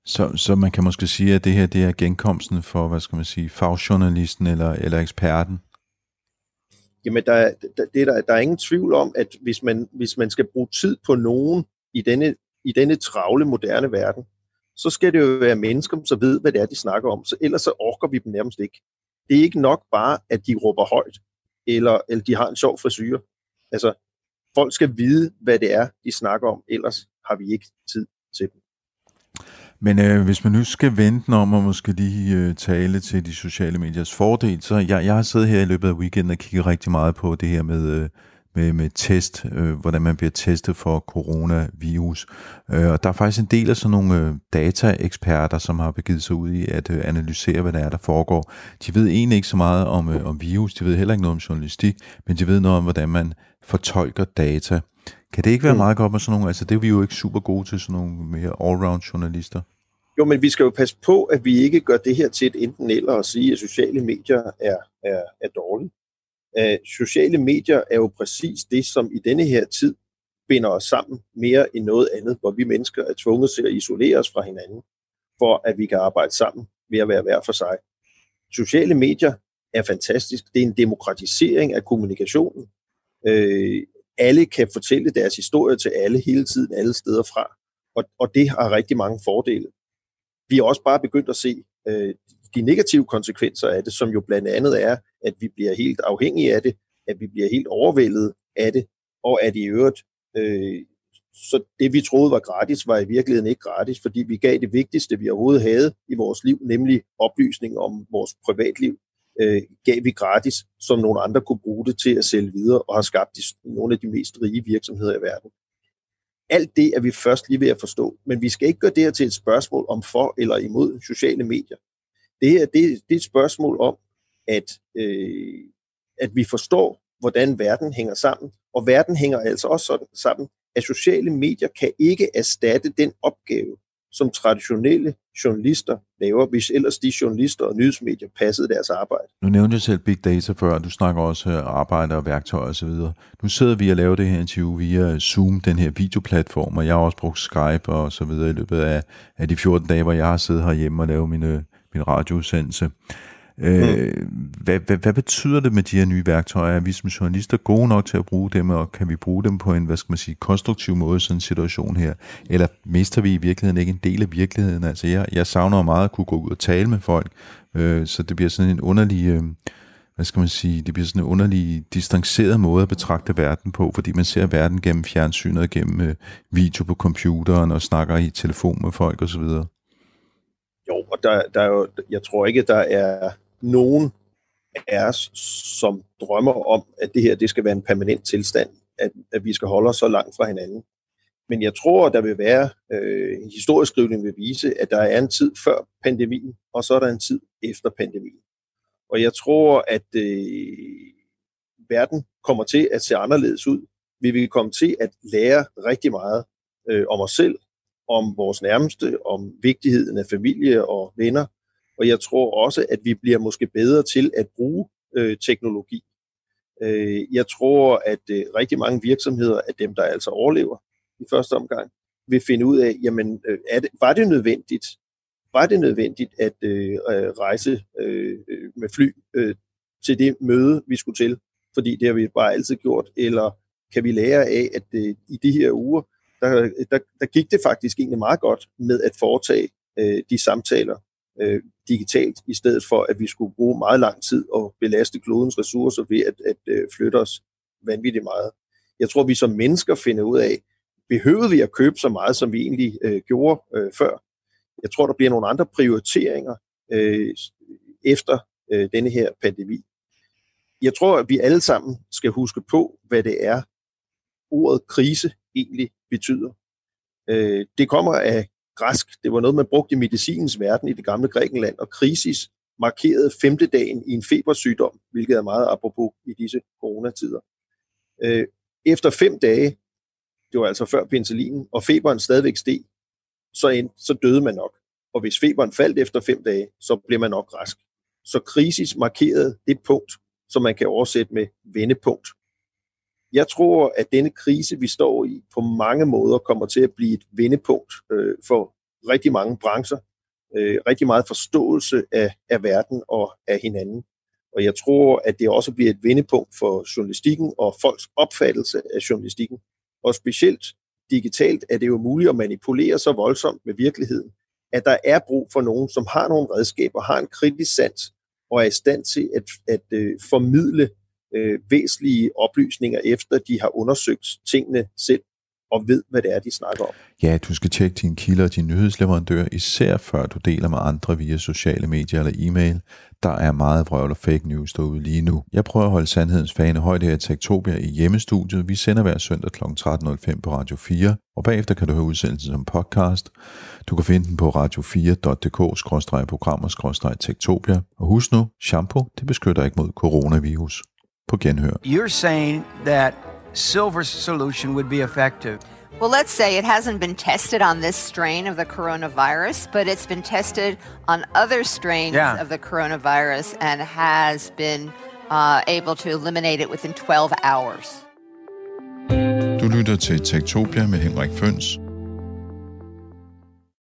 [SPEAKER 4] Så, så man kan måske sige, at det her det er genkomsten for, hvad skal man sige, fagjournalisten eller, eller eksperten?
[SPEAKER 12] Jamen, der, der, det der, der er ingen tvivl om, at hvis man, hvis man skal bruge tid på nogen i denne, i denne travle, moderne verden, så skal det jo være mennesker, som ved, hvad det er, de snakker om. Så ellers så orker vi dem nærmest ikke. Det er ikke nok bare, at de råber højt, eller, eller de har en sjov frisyr. Altså, folk skal vide, hvad det er, de snakker om, ellers har vi ikke tid til dem.
[SPEAKER 4] Men øh, hvis man nu skal vente om og måske lige øh, tale til de sociale mediers fordel, så jeg, jeg har siddet her i løbet af weekenden og kigget rigtig meget på det her med, øh, med, med test, øh, hvordan man bliver testet for coronavirus. Øh, og der er faktisk en del af sådan nogle øh, data-eksperter, som har begivet sig ud i at øh, analysere, hvad der er, der foregår. De ved egentlig ikke så meget om, øh, om virus, de ved heller ikke noget om journalistik, men de ved noget om, hvordan man fortolker data. Kan det ikke være mm. meget godt med sådan nogle, altså det er vi jo ikke super gode til, sådan nogle mere all-round journalister?
[SPEAKER 12] Jo, men vi skal jo passe på, at vi ikke gør det her til et enten eller og sige, at sociale medier er, er, er dårlige. Uh, sociale medier er jo præcis det, som i denne her tid binder os sammen mere end noget andet, hvor vi mennesker er tvunget til at isolere os fra hinanden, for at vi kan arbejde sammen ved at være hver for sig. Sociale medier er fantastisk. Det er en demokratisering af kommunikationen. Øh, alle kan fortælle deres historie til alle hele tiden, alle steder fra. Og, og det har rigtig mange fordele. Vi er også bare begyndt at se øh, de negative konsekvenser af det, som jo blandt andet er, at vi bliver helt afhængige af det, at vi bliver helt overvældet af det, og at i øvrigt, øh, så det vi troede var gratis, var i virkeligheden ikke gratis, fordi vi gav det vigtigste, vi overhovedet havde i vores liv, nemlig oplysning om vores privatliv, øh, gav vi gratis, som nogle andre kunne bruge det til at sælge videre, og har skabt de, nogle af de mest rige virksomheder i verden. Alt det er vi først lige ved at forstå, men vi skal ikke gøre det her til et spørgsmål om for eller imod sociale medier. Det her det, det er et spørgsmål om, at, øh, at vi forstår, hvordan verden hænger sammen, og verden hænger altså også sådan sammen, at sociale medier kan ikke erstatte den opgave, som traditionelle journalister laver, hvis ellers de journalister og nyhedsmedier passede deres arbejde.
[SPEAKER 4] Nu nævnte jeg selv Big Data før, du snakker også arbejde og værktøjer osv. Nu sidder vi og laver det her interview via Zoom, den her videoplatform, og jeg har også brugt Skype og så videre i løbet af, af de 14 dage, hvor jeg har siddet herhjemme og lavet mine, min øh, radioudsendelse. Øh, mm. hvad, hvad, hvad betyder det med de her nye værktøjer? Er vi som journalister gode nok til at bruge dem, og kan vi bruge dem på en, hvad skal man sige, konstruktiv måde i sådan en situation her? Eller mister vi i virkeligheden ikke en del af virkeligheden? Altså jeg, jeg savner meget at kunne gå ud og tale med folk, øh, så det bliver sådan en underlig... Øh, hvad skal man sige, det bliver sådan en underlig, distanceret måde at betragte verden på, fordi man ser verden gennem fjernsynet, gennem øh, video på computeren og snakker i telefon med folk osv.
[SPEAKER 12] Jo, og der, der er jo, jeg tror ikke, der er nogen af os, som drømmer om, at det her det skal være en permanent tilstand, at, at vi skal holde os så langt fra hinanden. Men jeg tror, der vil være, øh, historieskrivning vil vise, at der er en tid før pandemien, og så er der en tid efter pandemien. Og jeg tror, at øh, verden kommer til at se anderledes ud. Vi vil komme til at lære rigtig meget øh, om os selv, om vores nærmeste, om vigtigheden af familie og venner, og jeg tror også, at vi bliver måske bedre til at bruge øh, teknologi. Øh, jeg tror, at øh, rigtig mange virksomheder, af dem, der altså overlever i første omgang, vil finde ud af, jamen, øh, er det, var det nødvendigt? Var det nødvendigt at øh, øh rejse øh, øh, med fly øh, til det møde, vi skulle til? Fordi det har vi bare altid gjort. Eller kan vi lære af, at øh, i de her uger, der, der, der gik det faktisk egentlig meget godt med at foretage øh, de samtaler, øh, digitalt, i stedet for at vi skulle bruge meget lang tid og belaste klodens ressourcer ved at, at øh, flytte os vanvittigt meget. Jeg tror, vi som mennesker finder ud af, behøvede vi at købe så meget, som vi egentlig øh, gjorde øh, før? Jeg tror, der bliver nogle andre prioriteringer øh, efter øh, denne her pandemi. Jeg tror, at vi alle sammen skal huske på, hvad det er, ordet krise egentlig betyder. Øh, det kommer af græsk. Det var noget, man brugte i medicinens verden i det gamle Grækenland, og krisis markerede femte dagen i en febersygdom, hvilket er meget apropos i disse coronatider. Øh, efter fem dage, det var altså før penicillinen, og feberen stadigvæk steg, så, end, så døde man nok. Og hvis feberen faldt efter fem dage, så blev man nok rask. Så krisis markerede det punkt, som man kan oversætte med vendepunkt. Jeg tror, at denne krise, vi står i, på mange måder kommer til at blive et vendepunkt øh, for rigtig mange brancher. Øh, rigtig meget forståelse af, af verden og af hinanden. Og jeg tror, at det også bliver et vendepunkt for journalistikken og folks opfattelse af journalistikken. Og specielt digitalt er det jo muligt at manipulere så voldsomt med virkeligheden, at der er brug for nogen, som har nogle redskaber, har en kritisk sans og er i stand til at, at øh, formidle øh, væsentlige oplysninger, efter de har undersøgt tingene selv og ved, hvad det er, de snakker om.
[SPEAKER 4] Ja, du skal tjekke dine kilder og din nyhedsleverandør, især før du deler med andre via sociale medier eller e-mail. Der er meget vrøvl og fake news derude lige nu. Jeg prøver at holde sandhedens fane højt her i Tektopia i hjemmestudiet. Vi sender hver søndag kl. 13.05 på Radio 4, og bagefter kan du høre udsendelsen som podcast. Du kan finde den på radio4.dk-programmer-tektopia. Og husk nu, shampoo det beskytter ikke mod coronavirus. På genhør.
[SPEAKER 13] You're saying that Silver's solution would be effective.
[SPEAKER 14] Well, let's say it hasn't been tested on this strain of the coronavirus, but it's been tested on other strains yeah. of the coronavirus and has been uh, able to eliminate it within 12 hours.
[SPEAKER 1] Du lytter til Tektopia med Henrik Føns.